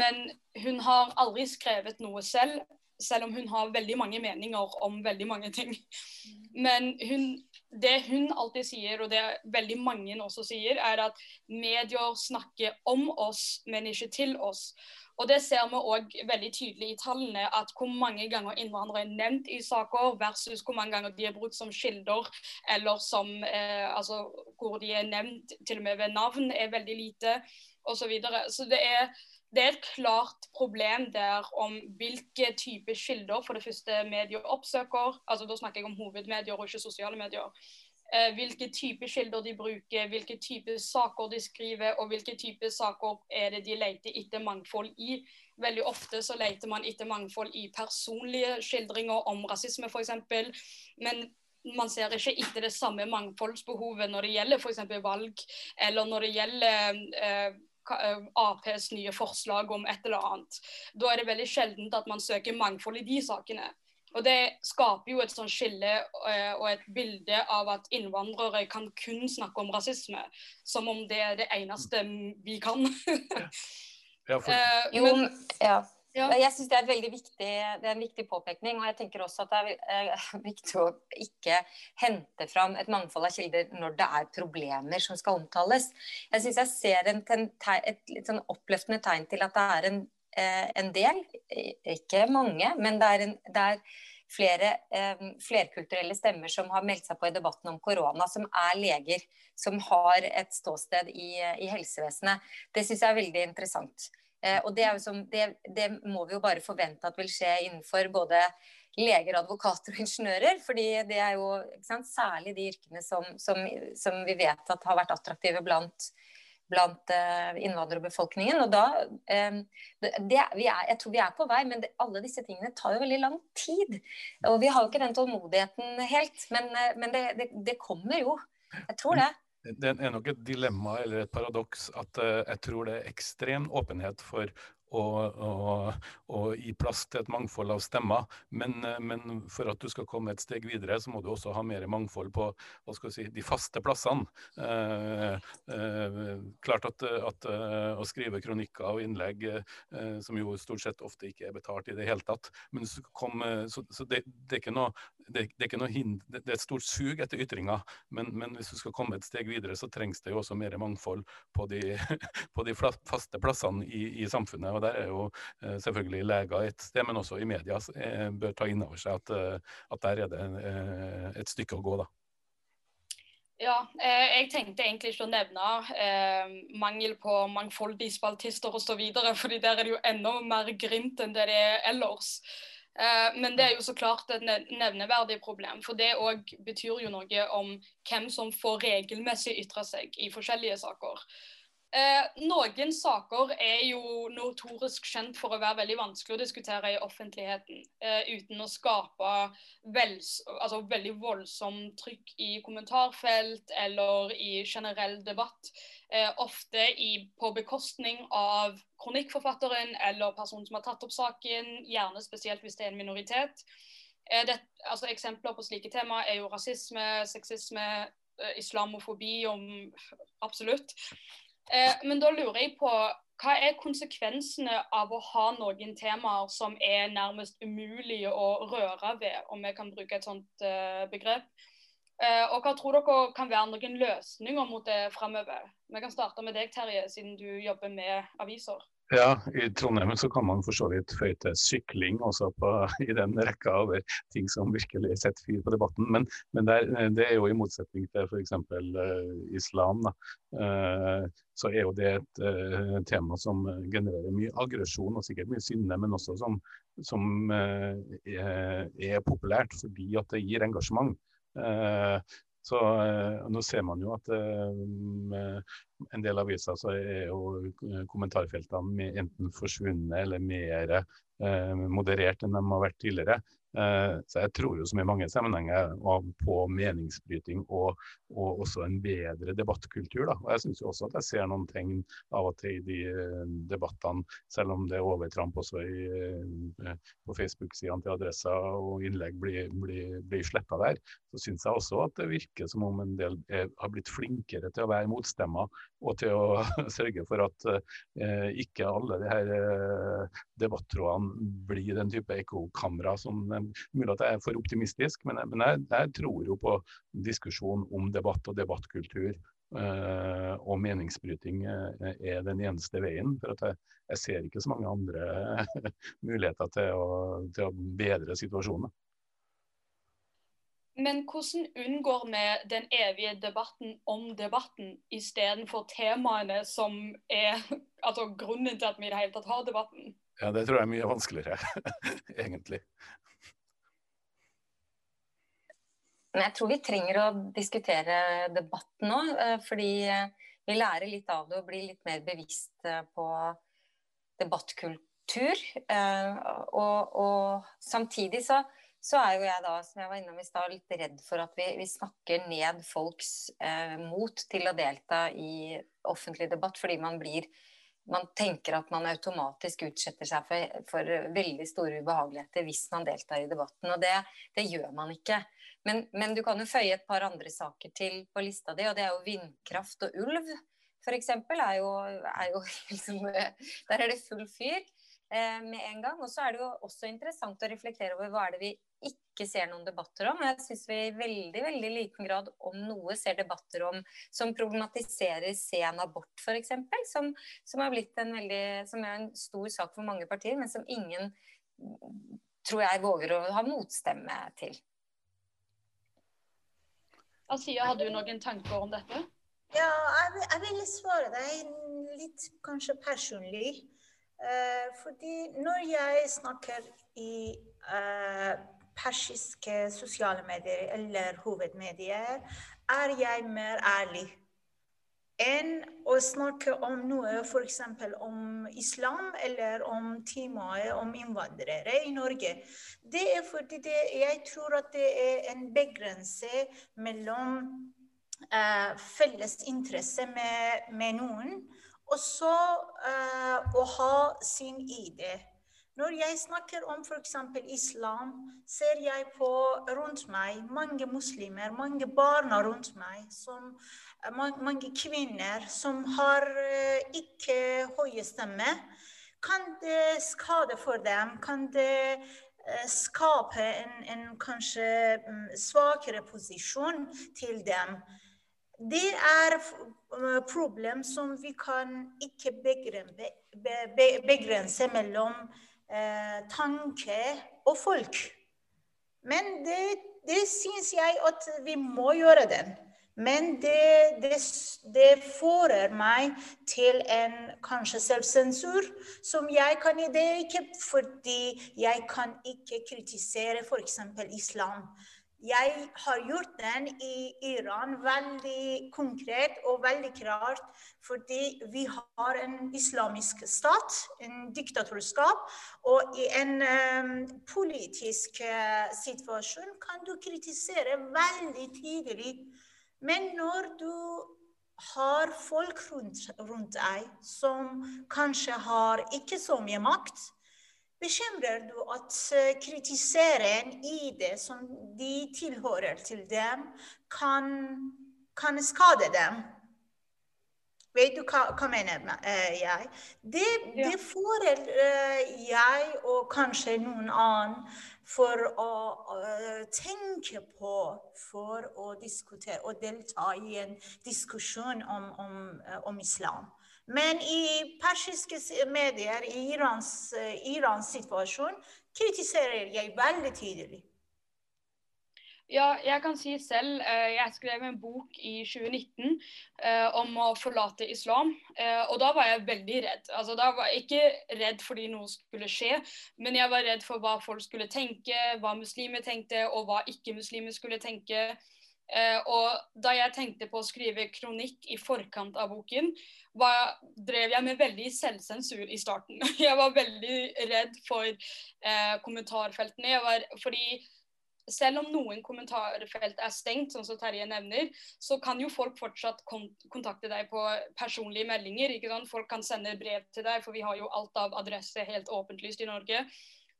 men hun har aldri skrevet noe selv, selv om hun har veldig mange meninger om veldig mange ting. Men hun det hun alltid sier, og det veldig mange også sier, er at medier snakker om oss, men ikke til oss. Og Det ser vi òg veldig tydelig i tallene, at hvor mange ganger innvandrere er nevnt i saker, versus hvor mange ganger de er brukt som kilder, eller som, eh, altså, hvor de er nevnt til og med ved navn, er veldig lite, osv. Så, videre. så det er det er et klart problem der om hvilke typer kilder for det første medier oppsøker. altså Da snakker jeg om hovedmedier og ikke sosiale medier. Eh, hvilke typer kilder de bruker, hvilke typer saker de skriver, og hvilke typer saker er det de leter etter mangfold i. Veldig ofte så leter man etter mangfold i personlige skildringer om rasisme f.eks. Men man ser ikke etter det samme mangfoldsbehovet når det gjelder f.eks. valg, eller når det gjelder eh, Aps nye forslag om et eller annet. Da er det veldig sjeldent at man søker mangfold i de sakene. Og Det skaper jo et sånn skille eh, og et bilde av at innvandrere kan kun snakke om rasisme. Som om det er det eneste vi kan. ja, for... Eh, jo, ja. Ja. Jeg syns det er veldig viktig, det er en viktig påpekning. Og jeg tenker også at det er eh, viktig å ikke hente fram et mangfold av kilder når det er problemer som skal omtales. Jeg syns jeg ser en, et litt sånn oppløftende tegn til at det er en, eh, en del, ikke mange, men det er, en, det er flere eh, flerkulturelle stemmer som har meldt seg på i debatten om korona, som er leger, som har et ståsted i, i helsevesenet. Det syns jeg er veldig interessant. Eh, og det, som, det, det, må vi jo bare forvente at vil skje innenfor både leger, advokater og ingeniører. fordi det er jo sant, særlig de yrkene som, som, som, vi vet at har vært attraktive blant, blant uh, innvandrerbefolkningen. Og da, um, det, er, Jeg tror vi er på vei, men alle disse tingene tar jo veldig lang tid. Og vi har jo ikke den tålmodigheten helt, men, men det, kommer jo. Jeg tror det det er nok et dilemma eller et paradoks at uh, jeg tror det er ekstrem åpenhet for å, gi plass til et mangfold av stemmer. Men, eh, men, for at du skal komme et steg videre, så må du også ha mer mangfold på si, de faste plassene. Eh, eh, klart at, at, eh, å skrive kronikker og innlegg, eh, som jo stort sett ofte ikke er betalt i det hele tatt, men kom, så, så det, det, er ikke noe det, det, er hind, det, er et stort sug etter ytringer, men, men, hvis du skal komme et steg videre, så trengs det jo også mer mangfold på de, på de faste plassene i, i samfunnet. og Der er jo eh, selvfølgelig leger et sted, men også i media eh, bør ta inn over seg at, eh, at der er det et stykke å gå. da. Ja, jeg tenkte egentlig ikke å nevne eh, mangel på mangfoldige spaltister osv., fordi der er det jo enda mer grimt enn det det er ellers. Eh, men det er jo så klart et nevneverdig problem, for det òg betyr jo noe om hvem som får regelmessig ytre seg i forskjellige saker. Eh, noen saker er jo notorisk kjent for å være veldig vanskelig å diskutere i offentligheten eh, uten å skape vel, altså veldig voldsomt trykk i kommentarfelt eller i generell debatt. Eh, ofte i, på bekostning av kronikkforfatteren eller personen som har tatt opp saken, gjerne spesielt hvis det er en minoritet. Eh, det, altså eksempler på slike tema er jo rasisme, sexisme, eh, islamofobi, om absolutt. Eh, men da lurer jeg på hva er konsekvensene av å ha noen temaer som er nærmest umulige å røre ved, om vi kan bruke et sånt uh, begrep? Uh, og hva tror dere kan være noen løsninger mot det framover? Vi kan starte med deg, Terje, siden du jobber med aviser. Ja, i Trondheim så kan man for så vidt føye til sykling også på, i den rekka over ting som virkelig setter fyr på debatten. Men, men det, er, det, er, jo i motsetning til f.eks. Uh, islam, da, uh, så er jo det et uh, tema som genererer mye aggresjon og sikkert mye sinne, men også som, som uh, er, er, populært fordi at det gir engasjement. Uh, så eh, Nå ser man jo at eh, en del aviser så er jo kommentarfeltene enten forsvunnet eller mer eh, moderert enn de har vært tidligere. Eh, så jeg tror jo som i mange sammenhenger på meningsbryting og, og også en bedre debattkultur. Da. Og jeg syns også at jeg ser noen tegn av og til i de eh, debattene, selv om det er overtramp også i, på Facebook-sidene til Adressa og innlegg blir, blir, blir sletta der, så syns jeg også at det virker som om en del er, har blitt flinkere til å være motstemmer og til å sørge for at eh, ikke alle de her eh, debattrådene blir den type ekkokamera som eh, Mulig at jeg er for optimistisk, men, jeg, men jeg, jeg, tror jo på diskusjon om debatt og debattkultur. Uh, og meningsbryting uh, er den eneste veien. For jeg, jeg, ser ikke så mange andre muligheter til å, til å bedre situasjonen. Men hvordan unngår vi den evige debatten om debatten, istedenfor temaene som er altså grunnen til at vi i det hele tatt har debatten? Ja, Det tror jeg er mye vanskeligere, egentlig. Men jeg tror vi trenger å diskutere debatten nå, eh, fordi eh, vi lærer litt av det og blir litt mer bevisst eh, på debattkultur. Og, og samtidig så så er jo jeg da, som jeg var innom i stad, litt redd for at vi, vi snakker ned folks eh, mot til å delta i offentlig debatt, fordi man blir man tenker at man automatisk utsetter seg for, for veldig store ubehageligheter hvis man deltar i debatten. Og det, det gjør man ikke. Men, men, du kan jo føye et par andre saker til på lista di, og det er jo vindkraft og ulv. Eksempel er jo, er jo liksom, Der er det full fyr eh, med en gang. Og så er det jo også interessant å reflektere over hva er det vi ikke ser noen debatter om. Jeg syns vi i veldig veldig liten grad om noe ser debatter om som problematiserer sen abort f.eks. Som, som, er blitt en veldig, som er en stor sak for mange partier, men som ingen tror jeg våger å ha motstemme til. Asia, har du noen tanker om dette? Ja, jeg, jeg vil svare deg litt kanskje personlig. Uh, fordi når jeg snakker i uh, persiske sosiale medier eller hovedmedier, er jeg mer ærlig enn å snakke om noe f.eks. om islam eller om temaet om innvandrere i Norge. Det er fordi det, jeg tror at det er en begrense mellom eh, felles interesse med, med noen, og så eh, å ha sin ID. Når jeg snakker om f.eks. islam, ser jeg på rundt meg mange muslimer, mange barna rundt meg, som, mange kvinner som har eh, ikke høye stemme. Kan det skade for dem? Kan det eh, skape en, en kanskje mm, svakere posisjon til dem? Det er eh, problem som vi kan ikke begrense mellom tanke og folk. Men det, det syns jeg at vi må gjøre den. Men det, det, det, fører meg til en kanskje selvsensur som jeg kan Det er ikke fordi jeg kan ikke kritisere f.eks. islam. Jeg har gjort den i Iran veldig konkret og veldig klart, fordi vi har en islamisk stat, en diktatorskap. Og i en um, politisk uh, situasjon kan du kritisere veldig tydelig. Men når du har folk rundt, rundt deg som kanskje har ikke så mye makt, Bekymrer du at kritiseren i det som de tilhører til dem, kan, kan skade dem? Vet du hva, hva mener eh, jeg? Det, det får eh, jeg og kanskje noen annen for å tenke på for å diskutere og delta i en diskusjon om, om, om islam. Men i persiske medier, i Irans, eh, Irans situasjon, kritiserer jeg veldig tydelig. Ja, jeg kan si selv eh, Jeg skrev en bok i 2019 eh, om å forlate islam. Eh, og da var jeg veldig redd. Altså, da var jeg ikke redd fordi noe skulle skje, men jeg var redd for hva folk skulle tenke, hva muslimer tenkte, og hva ikke-muslimer skulle tenke. Og da jeg tenkte på å skrive kronikk i forkant av boken, var, drev jeg med veldig selvsensur i starten. Jeg var veldig redd for kommentarfeltene. Var, fordi selv om noen kommentarfelt er stengt, sånn som Terje nevner, så kan jo folk fortsatt kontakte deg på personlige meldinger. ikke sant? Folk kan sende brev til deg, for vi har jo alt av adresse helt åpentlyst i Norge.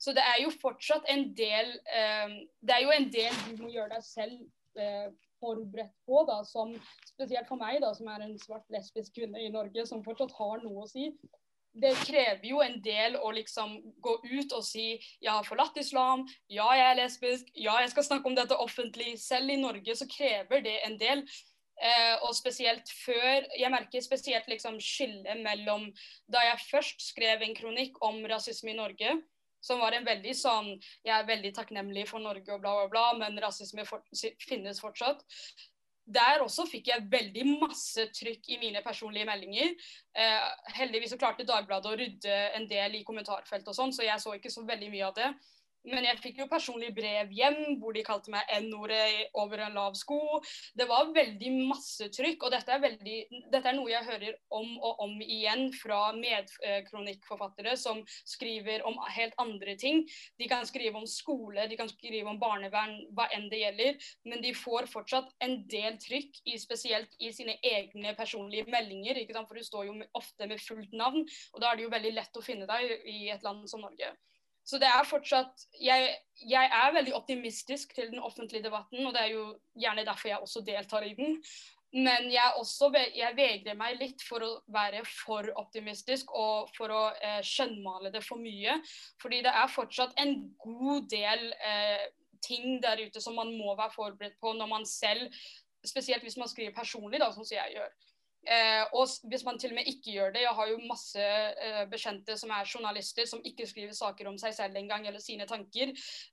Så det er jo fortsatt en del eh, Det er jo en del du må gjøre deg selv eh, forberedt på, da, som spesielt for meg, da, som er en svart lesbisk kvinne i Norge, som fortsatt har noe å si. Det krever jo en del å liksom gå ut og si jeg har forlatt islam, ja, jeg er lesbisk, ja, jeg skal snakke om dette offentlig. Selv i Norge så krever det en del. Eh, og spesielt før Jeg merker spesielt liksom skillet mellom da jeg først skrev en kronikk om rasisme i Norge, som var en veldig sånn Jeg er veldig takknemlig for Norge og bla, bla, bla, men rasisme for, finnes fortsatt. Der også fikk jeg veldig masse trykk i mine personlige meldinger. Eh, heldigvis så klarte Dagbladet å rydde en del i kommentarfeltet og sånn, så jeg så ikke så veldig mye av det. Men jeg fikk jo personlig brev hjem hvor de kalte meg N-ordet over en lav sko. Det var veldig masse trykk, og dette er, veldig, dette er noe jeg hører om og om igjen fra medkronikkforfattere som skriver om helt andre ting. De kan skrive om skole, de kan skrive om barnevern, hva enn det gjelder, men de får fortsatt en del trykk, i, spesielt i sine egne personlige meldinger. For du står jo ofte med fullt navn, og da er det jo veldig lett å finne deg i et land som Norge. Så det er fortsatt jeg, jeg, er veldig optimistisk til den offentlige debatten, og det er jo gjerne derfor jeg også deltar i den. Men jeg, også, jeg vegrer meg litt for å være for optimistisk og for å eh, skjønnmale det for mye. Fordi det er fortsatt en god del eh, ting der ute som man må være forberedt på når man selv, spesielt hvis man skriver personlig, da, sånn som jeg gjør. Eh, og hvis man til og med ikke gjør det Jeg har jo masse eh, bekjente som er journalister, som ikke skriver saker om seg selv engang, eller sine tanker,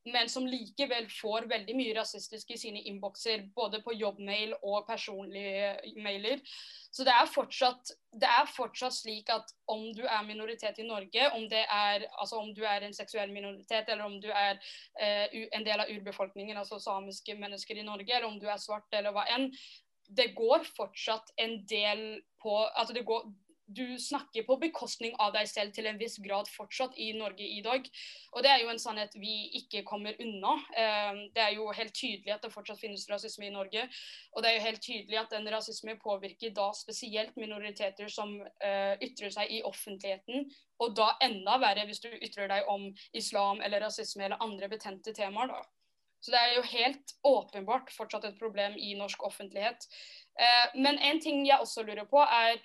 men som likevel får veldig mye rasistisk i sine innbokser, både på jobbmail og personlige mailer. Så det er, fortsatt, det er fortsatt slik at om du er minoritet i Norge, om, er, altså om du er en seksuell minoritet, eller om du er eh, en del av urbefolkningen, altså samiske mennesker i Norge, eller om du er svart eller hva enn, det går fortsatt en del på altså det går, Du snakker på bekostning av deg selv til en viss grad fortsatt i Norge i dag. Og det er jo en sannhet vi ikke kommer unna. Eh, det er jo helt tydelig at det fortsatt finnes rasisme i Norge. Og det er jo helt tydelig at den rasisme påvirker da spesielt minoriteter som uh, ytrer seg i offentligheten. Og da enda verre hvis du ytrer deg om islam eller rasisme eller andre betente temaer. da. Så det er jo helt åpenbart fortsatt et problem i norsk offentlighet. Eh, men en ting jeg også lurer på, er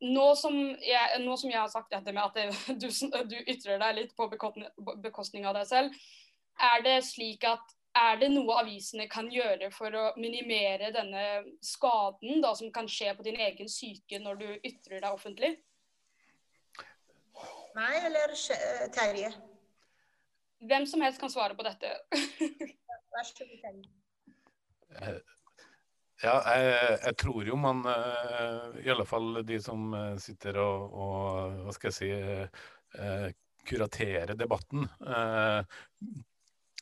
nå som jeg, nå som jeg har sagt dette med at det, du, du, ytrer deg litt på bekostning av deg selv, er det slik at er det noe avisene kan gjøre for å minimere denne skaden da, som kan skje på din egen syke når du ytrer deg offentlig? Meg eller Terje? Hvem som helst kan svare på dette. Vær så god, Eh, ja, jeg, jeg, tror jo man, eh, i alle fall de som eh, sitter og, og hva skal jeg si, kuraterer debatten,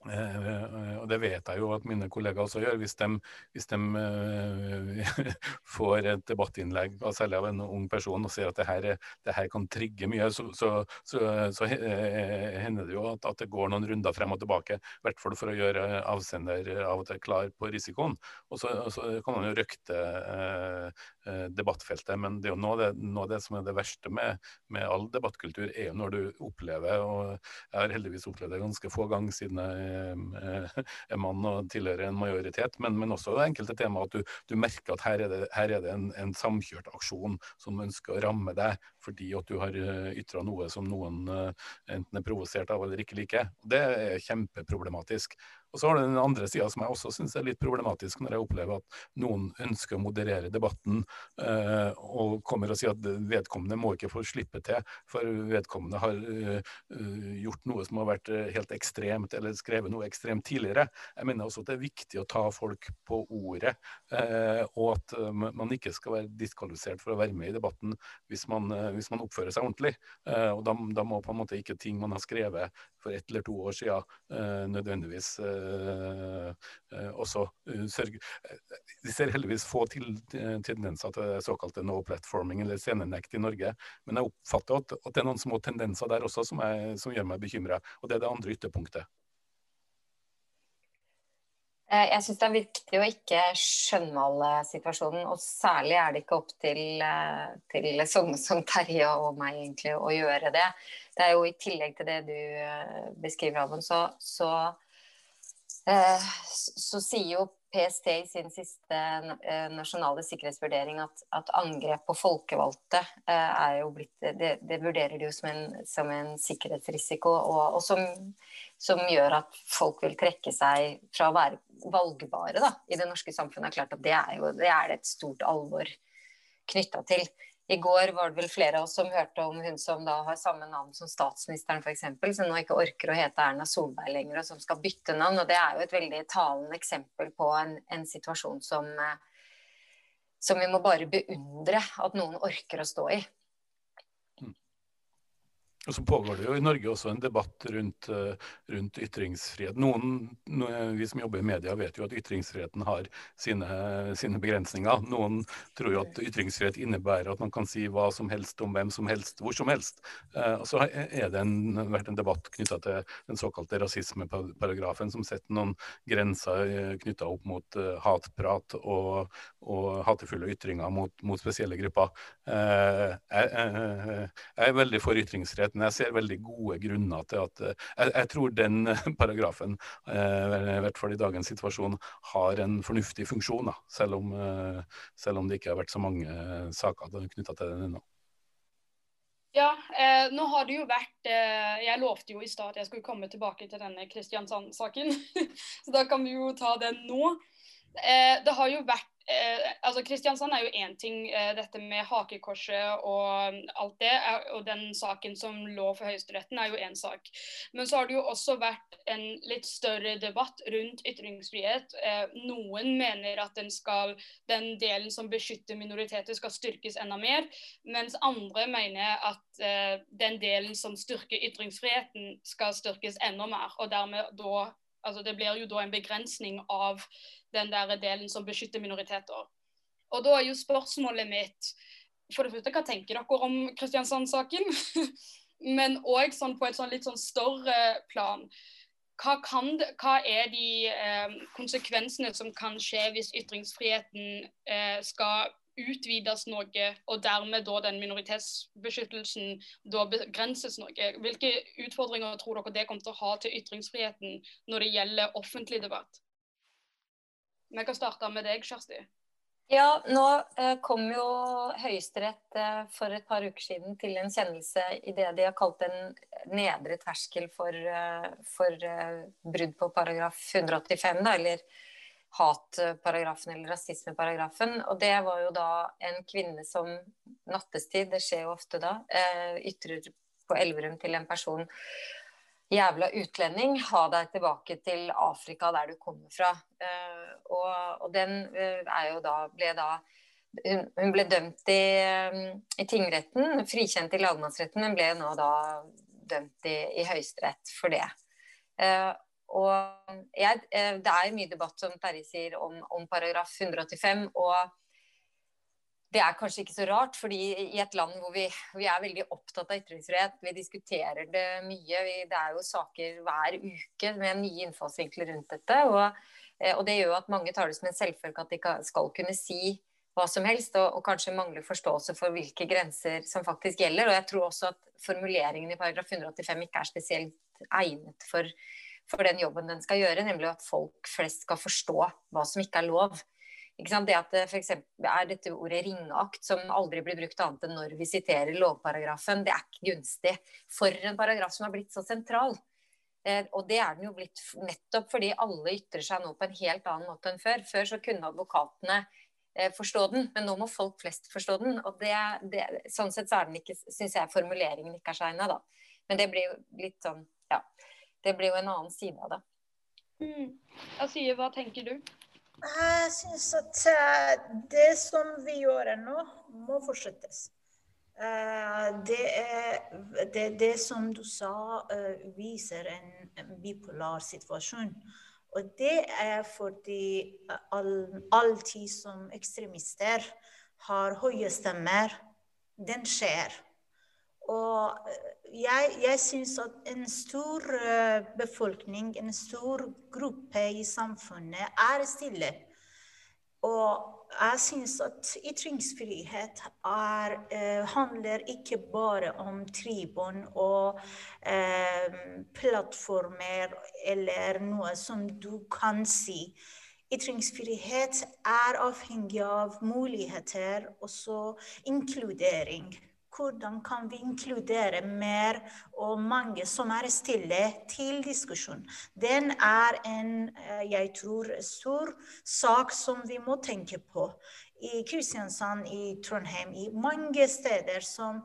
og det vet jeg jo at mine kollegaer også gjør. Hvis de, hvis de uh, får et debattinnlegg, særlig av en ung person, og ser at det her, det her kan trigge mye, så, så, så, så hender det jo at, at, det går noen runder frem og tilbake. I hvert fall for å gjøre avsender av og til klar på risikoen. Og så, kan man jo røkte debattfeltet. Men det er jo noe det, noe det som er det verste med, med all debattkultur, er jo når du opplever, og jeg har heldigvis opplevd det ganske få ganger siden jeg er eh, mann og tilhører en majoritet, men, men også enkelte tema at du, du, merker at her er det, her er det en, en, samkjørt aksjon som ønsker å ramme deg fordi at du har eh, ytra noe som noen eh, enten er provosert av eller ikke liker. Det er kjempeproblematisk. Og så har du den andre sida som jeg også syns er litt problematisk, når jeg opplever at noen ønsker å moderere debatten eh, og kommer og sier at vedkommende må ikke få slippe til, for vedkommende har uh, gjort noe som har vært helt ekstremt, eller skrevet noe ekstremt tidligere. Jeg mener også at det er viktig å ta folk på ordet, eh, og at man ikke skal være diskvalifisert for å være med i debatten hvis man, hvis man oppfører seg ordentlig. og da, da, må på en måte ikke ting man har skrevet for ett eller to år siden, nødvendigvis Eh, eh, også eh, sørge vi ser heldigvis få til, tendenser til såkalte no platforming eller scenenekt i Norge. Men jeg oppfatter at, at det er noen små tendenser der også som, er, som gjør meg bekymra. Og det er det andre ytterpunktet. Eh, jeg syns det er viktig å ikke skjønnmale situasjonen, og særlig er det ikke opp til, eh, til sånne som Terje og meg egentlig å gjøre det. Det er jo i tillegg til det du eh, beskriver, Alvon, så, så, så, sier jo PST i sin siste nasjonale sikkerhetsvurdering at, at angrep på folkevalgte er jo blitt Det, det vurderer de jo som en, som en sikkerhetsrisiko, og, og som som gjør at folk vil trekke seg fra å være valgbare da, i det norske samfunnet. er klart at Det er jo det er et stort alvor knytta til. I går var det vel flere av oss som hørte om hun som da har samme navn som statsministeren f.eks., som nå ikke orker å hete Erna Solberg lenger, og som skal bytte navn. og Det er jo et veldig talende eksempel på en, en situasjon som, eh, som vi må bare beundre at noen orker å stå i. Og så pågår det jo i Norge også en debatt rundt, eh, rundt ytringsfrihet. Noen, vi som jobber i media vet jo at ytringsfriheten har sine, sine, begrensninger. Noen tror jo at ytringsfrihet innebærer at man kan si hva som helst om hvem som helst, hvor som helst. Og så har det en, vært en debatt knytta til den såkalte rasismeparagrafen, som setter noen grenser eh, knytta opp mot eh, hatprat og, og hatefulle ytringer mot, mot spesielle grupper. Jeg, jeg, jeg er veldig for ytringsfrihet men jeg ser veldig gode grunner til at eh, Jeg, jeg tror den paragrafen, eh, i hvert fall i dagens situasjon, har en fornuftig funksjon, da, selv, om, eh, selv om det ikke har vært så mange saker knytta til den ennå. Ja, eh, nå har det jo vært eh, Jeg lovte jo i stad at jeg skulle komme tilbake til denne Kristiansand-saken. så da kan vi jo ta den nå. Eh, det har jo vært eh, altså Kristiansand er jo én ting, eh, dette med hakekorset og alt det. Og den saken som lå for Høyesteretten er jo én sak. Men så har det jo også vært en litt større debatt rundt ytringsfrihet. Noen mener at den, skal, den delen som beskytter minoriteter skal styrkes enda mer. Mens andre mener at den delen som styrker ytringsfriheten skal styrkes enda mer. Og dermed da Altså, det blir jo da en begrensning av den der delen som beskytter minoriteter. Og da er jo spørsmålet mitt for det første, Hva tenker dere om Kristiansand-saken? Men òg sånn på et sånn litt sånn større plan. Hva, kan, hva er de eh, konsekvensene som kan skje hvis ytringsfriheten eh, skal utvides noe, og dermed da den minoritetsbeskyttelsen da begrenses noe? Hvilke utfordringer tror dere det kommer til å ha til ytringsfriheten når det gjelder offentlig debatt? Vi kan starte med deg, Kjersti. Ja, nå eh, kom jo Høyesterett eh, for et par uker siden til en kjennelse i det de har kalt en nedre terskel for, eh, for brudd på paragraf 185, da, eller hatparagrafen eller rasismeparagrafen. Og det var jo da en kvinne som nattestid, det skjer jo ofte da, ytrer på Elverum til en person jævla utlending, ha deg tilbake til Afrika, der du kommer fra. Uh, og, og, den uh, er jo da ble da hun, ble dømt i, um, i, tingretten, frikjent i lagmannsretten, men ble nå da dømt i, i Høyesterett for det. Uh, og jeg, det er mye debatt, som Terje sier, om, om paragraf 185. og det er kanskje ikke så rart, fordi i et land hvor vi, vi er veldig opptatt av ytringsfrihet, vi diskuterer det mye, vi, det er jo saker hver uke med nye innfallsvinkler rundt dette. Og, eh, og det gjør at mange tar det som en selvfølge at de skal kunne si hva som helst, og, og, kanskje mangler forståelse for hvilke grenser som faktisk gjelder. Og jeg tror også at formuleringen i paragraf 185 ikke er spesielt egnet for, for den jobben den skal gjøre, nemlig at folk flest skal forstå hva som ikke er lov. Det at det for er dette ordet ringeakt, som aldri blir brukt annet enn når vi siterer lovparagrafen, det er ikke gunstig for en paragraf som har blitt så sentral. Eh, og det er den jo blitt nettopp fordi alle ytrer seg nå på en helt annen måte enn før. Før så kunne advokatene eh, forstå den, men nå må folk flest forstå den. Og det, det, sånn sett så er den ikke, syns jeg formuleringen ikke er seg ennå da. Men det blir jo litt sånn, ja. Det blir jo en annen side av det. Mm. Asiye, hva tenker du? Jeg syns at eh, det som vi gjør nå, må fortsettes. Eh, det, er, det, det som du sa, eh, viser en bipolar situasjon. Og det er fordi alltid som ekstremister har høye stemmer, den skjer. Og jeg, jeg syns at en stor befolkning, en stor gruppe i samfunnet, er stille. Og jeg syns at ytringsfrihet er, eh, handler ikke bare om tribun og eh, plattformer eller noe som du kan si. Ytringsfrihet er avhengig av muligheter, og så inkludering hvordan kan vi inkludere mer og mange som er stille, til diskusjon. Den er en, eh, jeg tror, stor sak som vi må tenke på. I Kristiansand, i Trondheim, i mange steder som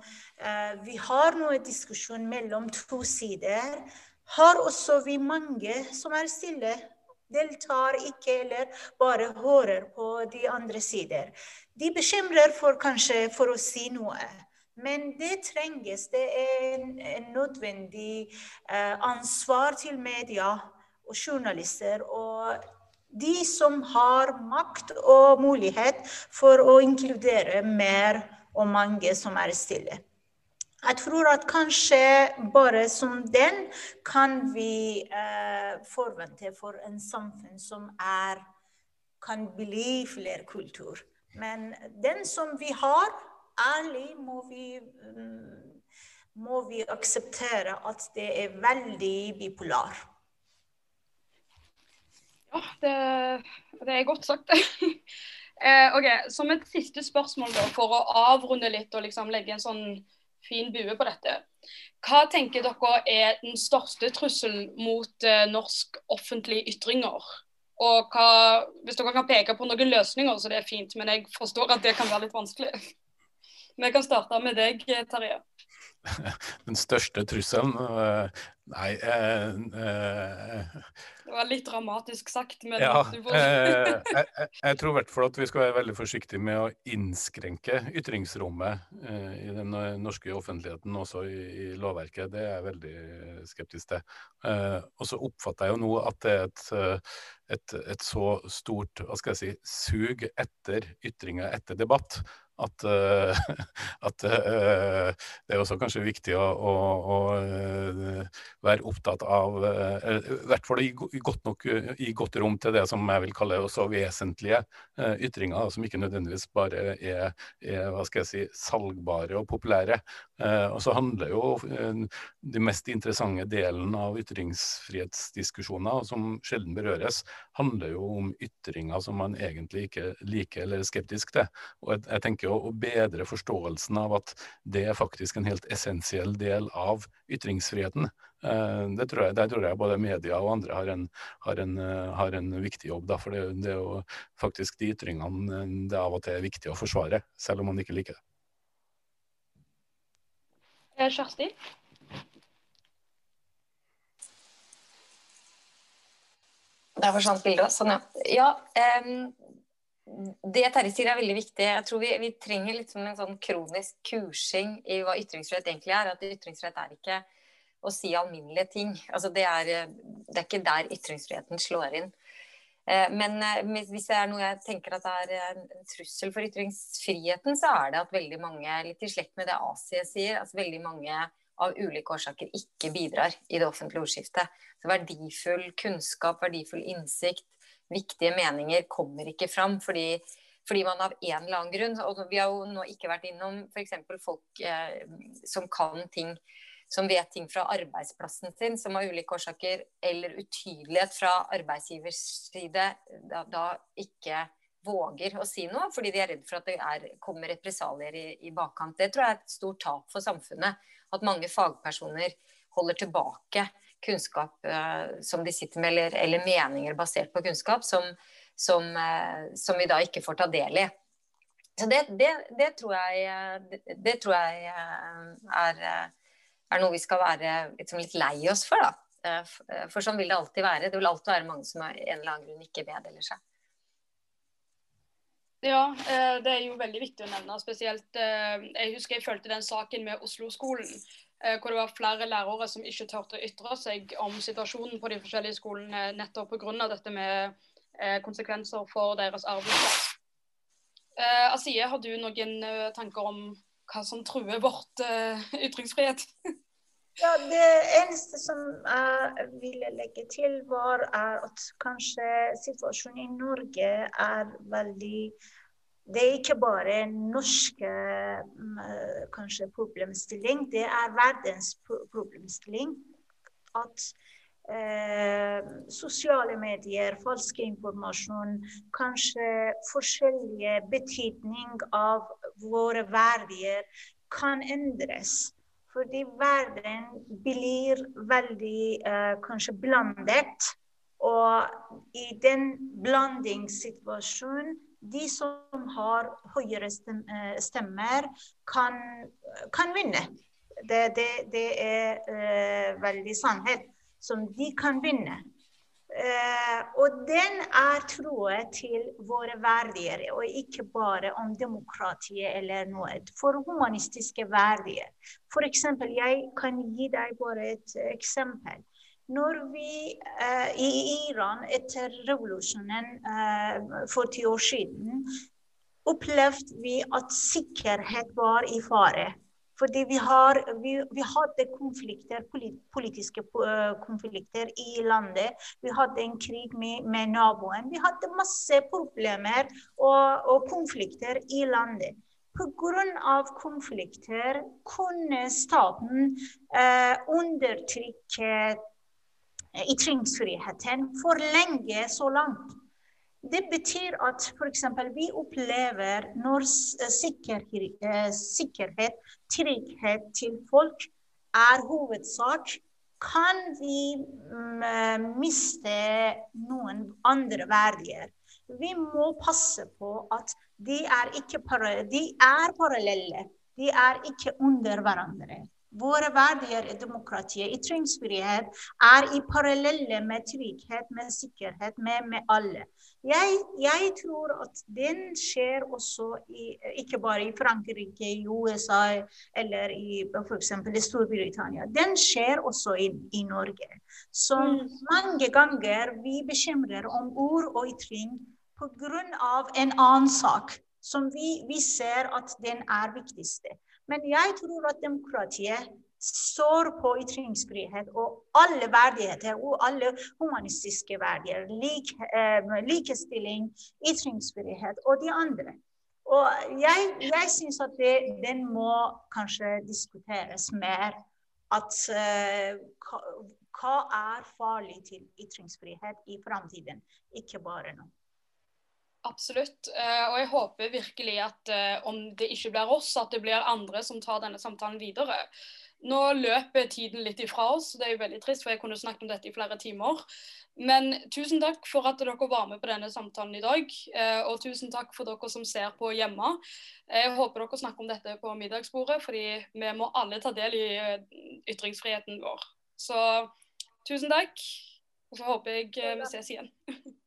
uh, vi har noe diskusjon mellom to sider, har også vi mange som er stille deltar ikke eller bare hører på de andre sider. De bekymrer for kanskje for å si noe. Men det trenges. Det er en, en nødvendig eh, ansvar til media og journalister. Og de som har makt og mulighet for å inkludere mer og mange som er stille. Jeg tror at kanskje bare som den kan vi eh, forvente for en samfunn som er, kan bli flerkultur. Men den som vi har, ærlig må vi, mm, må vi akseptere at det er veldig bipolar. Ja, det, det er godt sagt. eh, ok, Som et siste spørsmål da, for å avrunde litt og liksom legge en sånn fin bue på dette. Hva tenker dere er den største trusselen mot eh, norsk offentlige ytringer? Og hva, Hvis dere kan peke på noen løsninger, så det er fint, men jeg forstår at det kan være litt vanskelig. Vi kan starte med deg, Terje. Den største trusselen? Eh, nei eh, eh, Det var litt dramatisk sagt, men ja, du får eh, jeg, jeg, tror i hvert fall at vi skal være veldig forsiktige med å innskrenke ytringsrommet i den norske offentligheten, også i, i, lovverket. Det er jeg veldig skeptisk til. Eh, og så oppfatter jeg jo nå at det er et, et, et så stort hva skal jeg si, sug etter ytringer, etter debatt at, uh, at uh, det er også kanskje viktig å, å, å uh, være opptatt av I hvert fall i godt, nok, i godt rom til det som jeg vil kalle også vesentlige ytringer, som ikke nødvendigvis bare er, er hva skal jeg si, salgbare og populære. Og så handler jo de mest interessante delen av ytringsfrihetsdiskusjoner, som sjelden berøres, handler jo om ytringer som man egentlig ikke liker eller er skeptisk til. Og jeg, tenker jo å, bedre forståelsen av at det er faktisk en helt essensiell del av ytringsfriheten. Eh, det tror jeg, der tror jeg både media og andre har en, har en, eh, har en viktig jobb. Da, for det, det, er jo faktisk de ytringene eh, det av og til er viktig å forsvare, selv om man ikke liker det. Kjersti? Der forsvant bildet. Sånn, ja. ja um, det Terje sier er veldig viktig. Jeg tror vi, vi trenger litt som en sånn kronisk kursing i hva ytringsfrihet egentlig er. At ytringsfrihet er ikke å si alminnelige ting. Altså det, er, det er ikke der ytringsfriheten slår inn. Eh, men eh, hvis det er noe jeg tenker at er en trussel for ytringsfriheten, så er det at veldig mange, litt i slekt med det Asie sier, altså veldig mange av ulike årsaker ikke bidrar i det offentlige ordskiftet. Så verdifull kunnskap, verdifull innsikt, viktige meninger kommer ikke fram fordi, fordi man av en eller annen grunn og Vi har jo nå ikke vært innom f.eks. folk eh, som kan ting som vet ting fra arbeidsplassen sin, som av ulike årsaker, eller utydelighet fra arbeidsgivers side, da, da ikke våger å si noe, fordi de er redd for at det er, kommer represalier i, i, bakkant. Det tror jeg er et stort tap for samfunnet. At mange fagpersoner holder tilbake kunnskap eh, som de sitter med, eller, eller, meninger basert på kunnskap, som, som, eh, som, vi da ikke får ta del i. Så det, det, det tror jeg, det, det tror jeg uh, er, er, noe vi skal være liksom litt lei oss for. da. For sånn vil det alltid være. Det vil alltid være mange som av en eller annen grunn ikke meddeler seg. Ja, det er jo veldig viktig å nevne. Spesielt Jeg husker jeg følte den saken med Oslo-skolen. hvor det var flere lærere som ikke turte å ytre seg om situasjonen på de forskjellige skolene nettopp pga. dette med konsekvenser for deres arbeidsplass. Asiye, har du noen tanker om hva som truer vårt ytringsfrihet? Ja, Det eneste som jeg ville legge til, var at kanskje situasjonen i Norge er veldig Det er ikke bare norske kanskje problemstilling, det er verdens problemstilling. At eh, sosiale medier, falsk informasjon, kanskje forskjellige betydning av våre verdier kan endres. Fordi verden blir veldig uh, kanskje blandet. Og i den blandingssituasjonen de som har høyere eh, stemmer, kan, kan vinne. Det, det, det er uh, veldig sannhet som de kan vinne. Uh, og den er troet til våre verdier, og ikke bare om demokratiet eller noe. For humanistiske verdier. F.eks. jeg kan gi deg bare et eksempel. Når vi uh, i Iran etter revolusjonen uh, for ti år siden opplevde vi at sikkerhet var i fare. Fordi vi, har, vi, vi hadde konflikter, politiske eh, konflikter i landet. Vi hadde en krig med, med naboen. Vi hadde masse problemer og, og konflikter i landet. Pga. konflikter kunne staten eh, undertrykke ytringsfriheten for lenge så langt. Det betyr at f.eks. vi opplever når sikkerhet, eh, sikkerhet, trygghet til folk er hovedsak, kan vi mm, eh, miste noen andre verdier. Vi må passe på at de er, de er parallelle. De er ikke under hverandre. Våre verdier i demokratiet, ytringsfrihet, er i parallelle med trygghet, med sikkerhet, med, med alle. Jeg, jeg, tror at den skjer også i, ikke bare i Frankrike, i USA eller i f.eks. i Storbritannia. Den skjer også i, i Norge. Så mm. mange ganger vi bekymrer om ord og ytring pga. en annen sak som vi, vi ser at den er viktigste. Men jeg tror at demokratiet står på ytringsfrihet og alle verdigheter og alle humanistiske verdier. Lik, eh, likestilling, ytringsfrihet og de andre. Og jeg, jeg syns at det, den må kanskje diskuteres mer. At uh, hva er farlig til ytringsfrihet i framtiden, ikke bare nå. Absolutt. Eh, og jeg håper virkelig at om det ikke blir oss, at det blir andre som tar denne samtalen videre. Nå løper tiden litt ifra oss, det er jo veldig trist, for jeg kunne snakket om dette i flere timer. Men tusen takk for at dere var med på denne samtalen i dag. Eh, og tusen takk for dere som ser på hjemme. Jeg håper dere snakker om dette på middagsbordet, fordi vi må alle ta del i ytringsfriheten vår. Så tusen takk. Og så håper jeg vi ses igjen.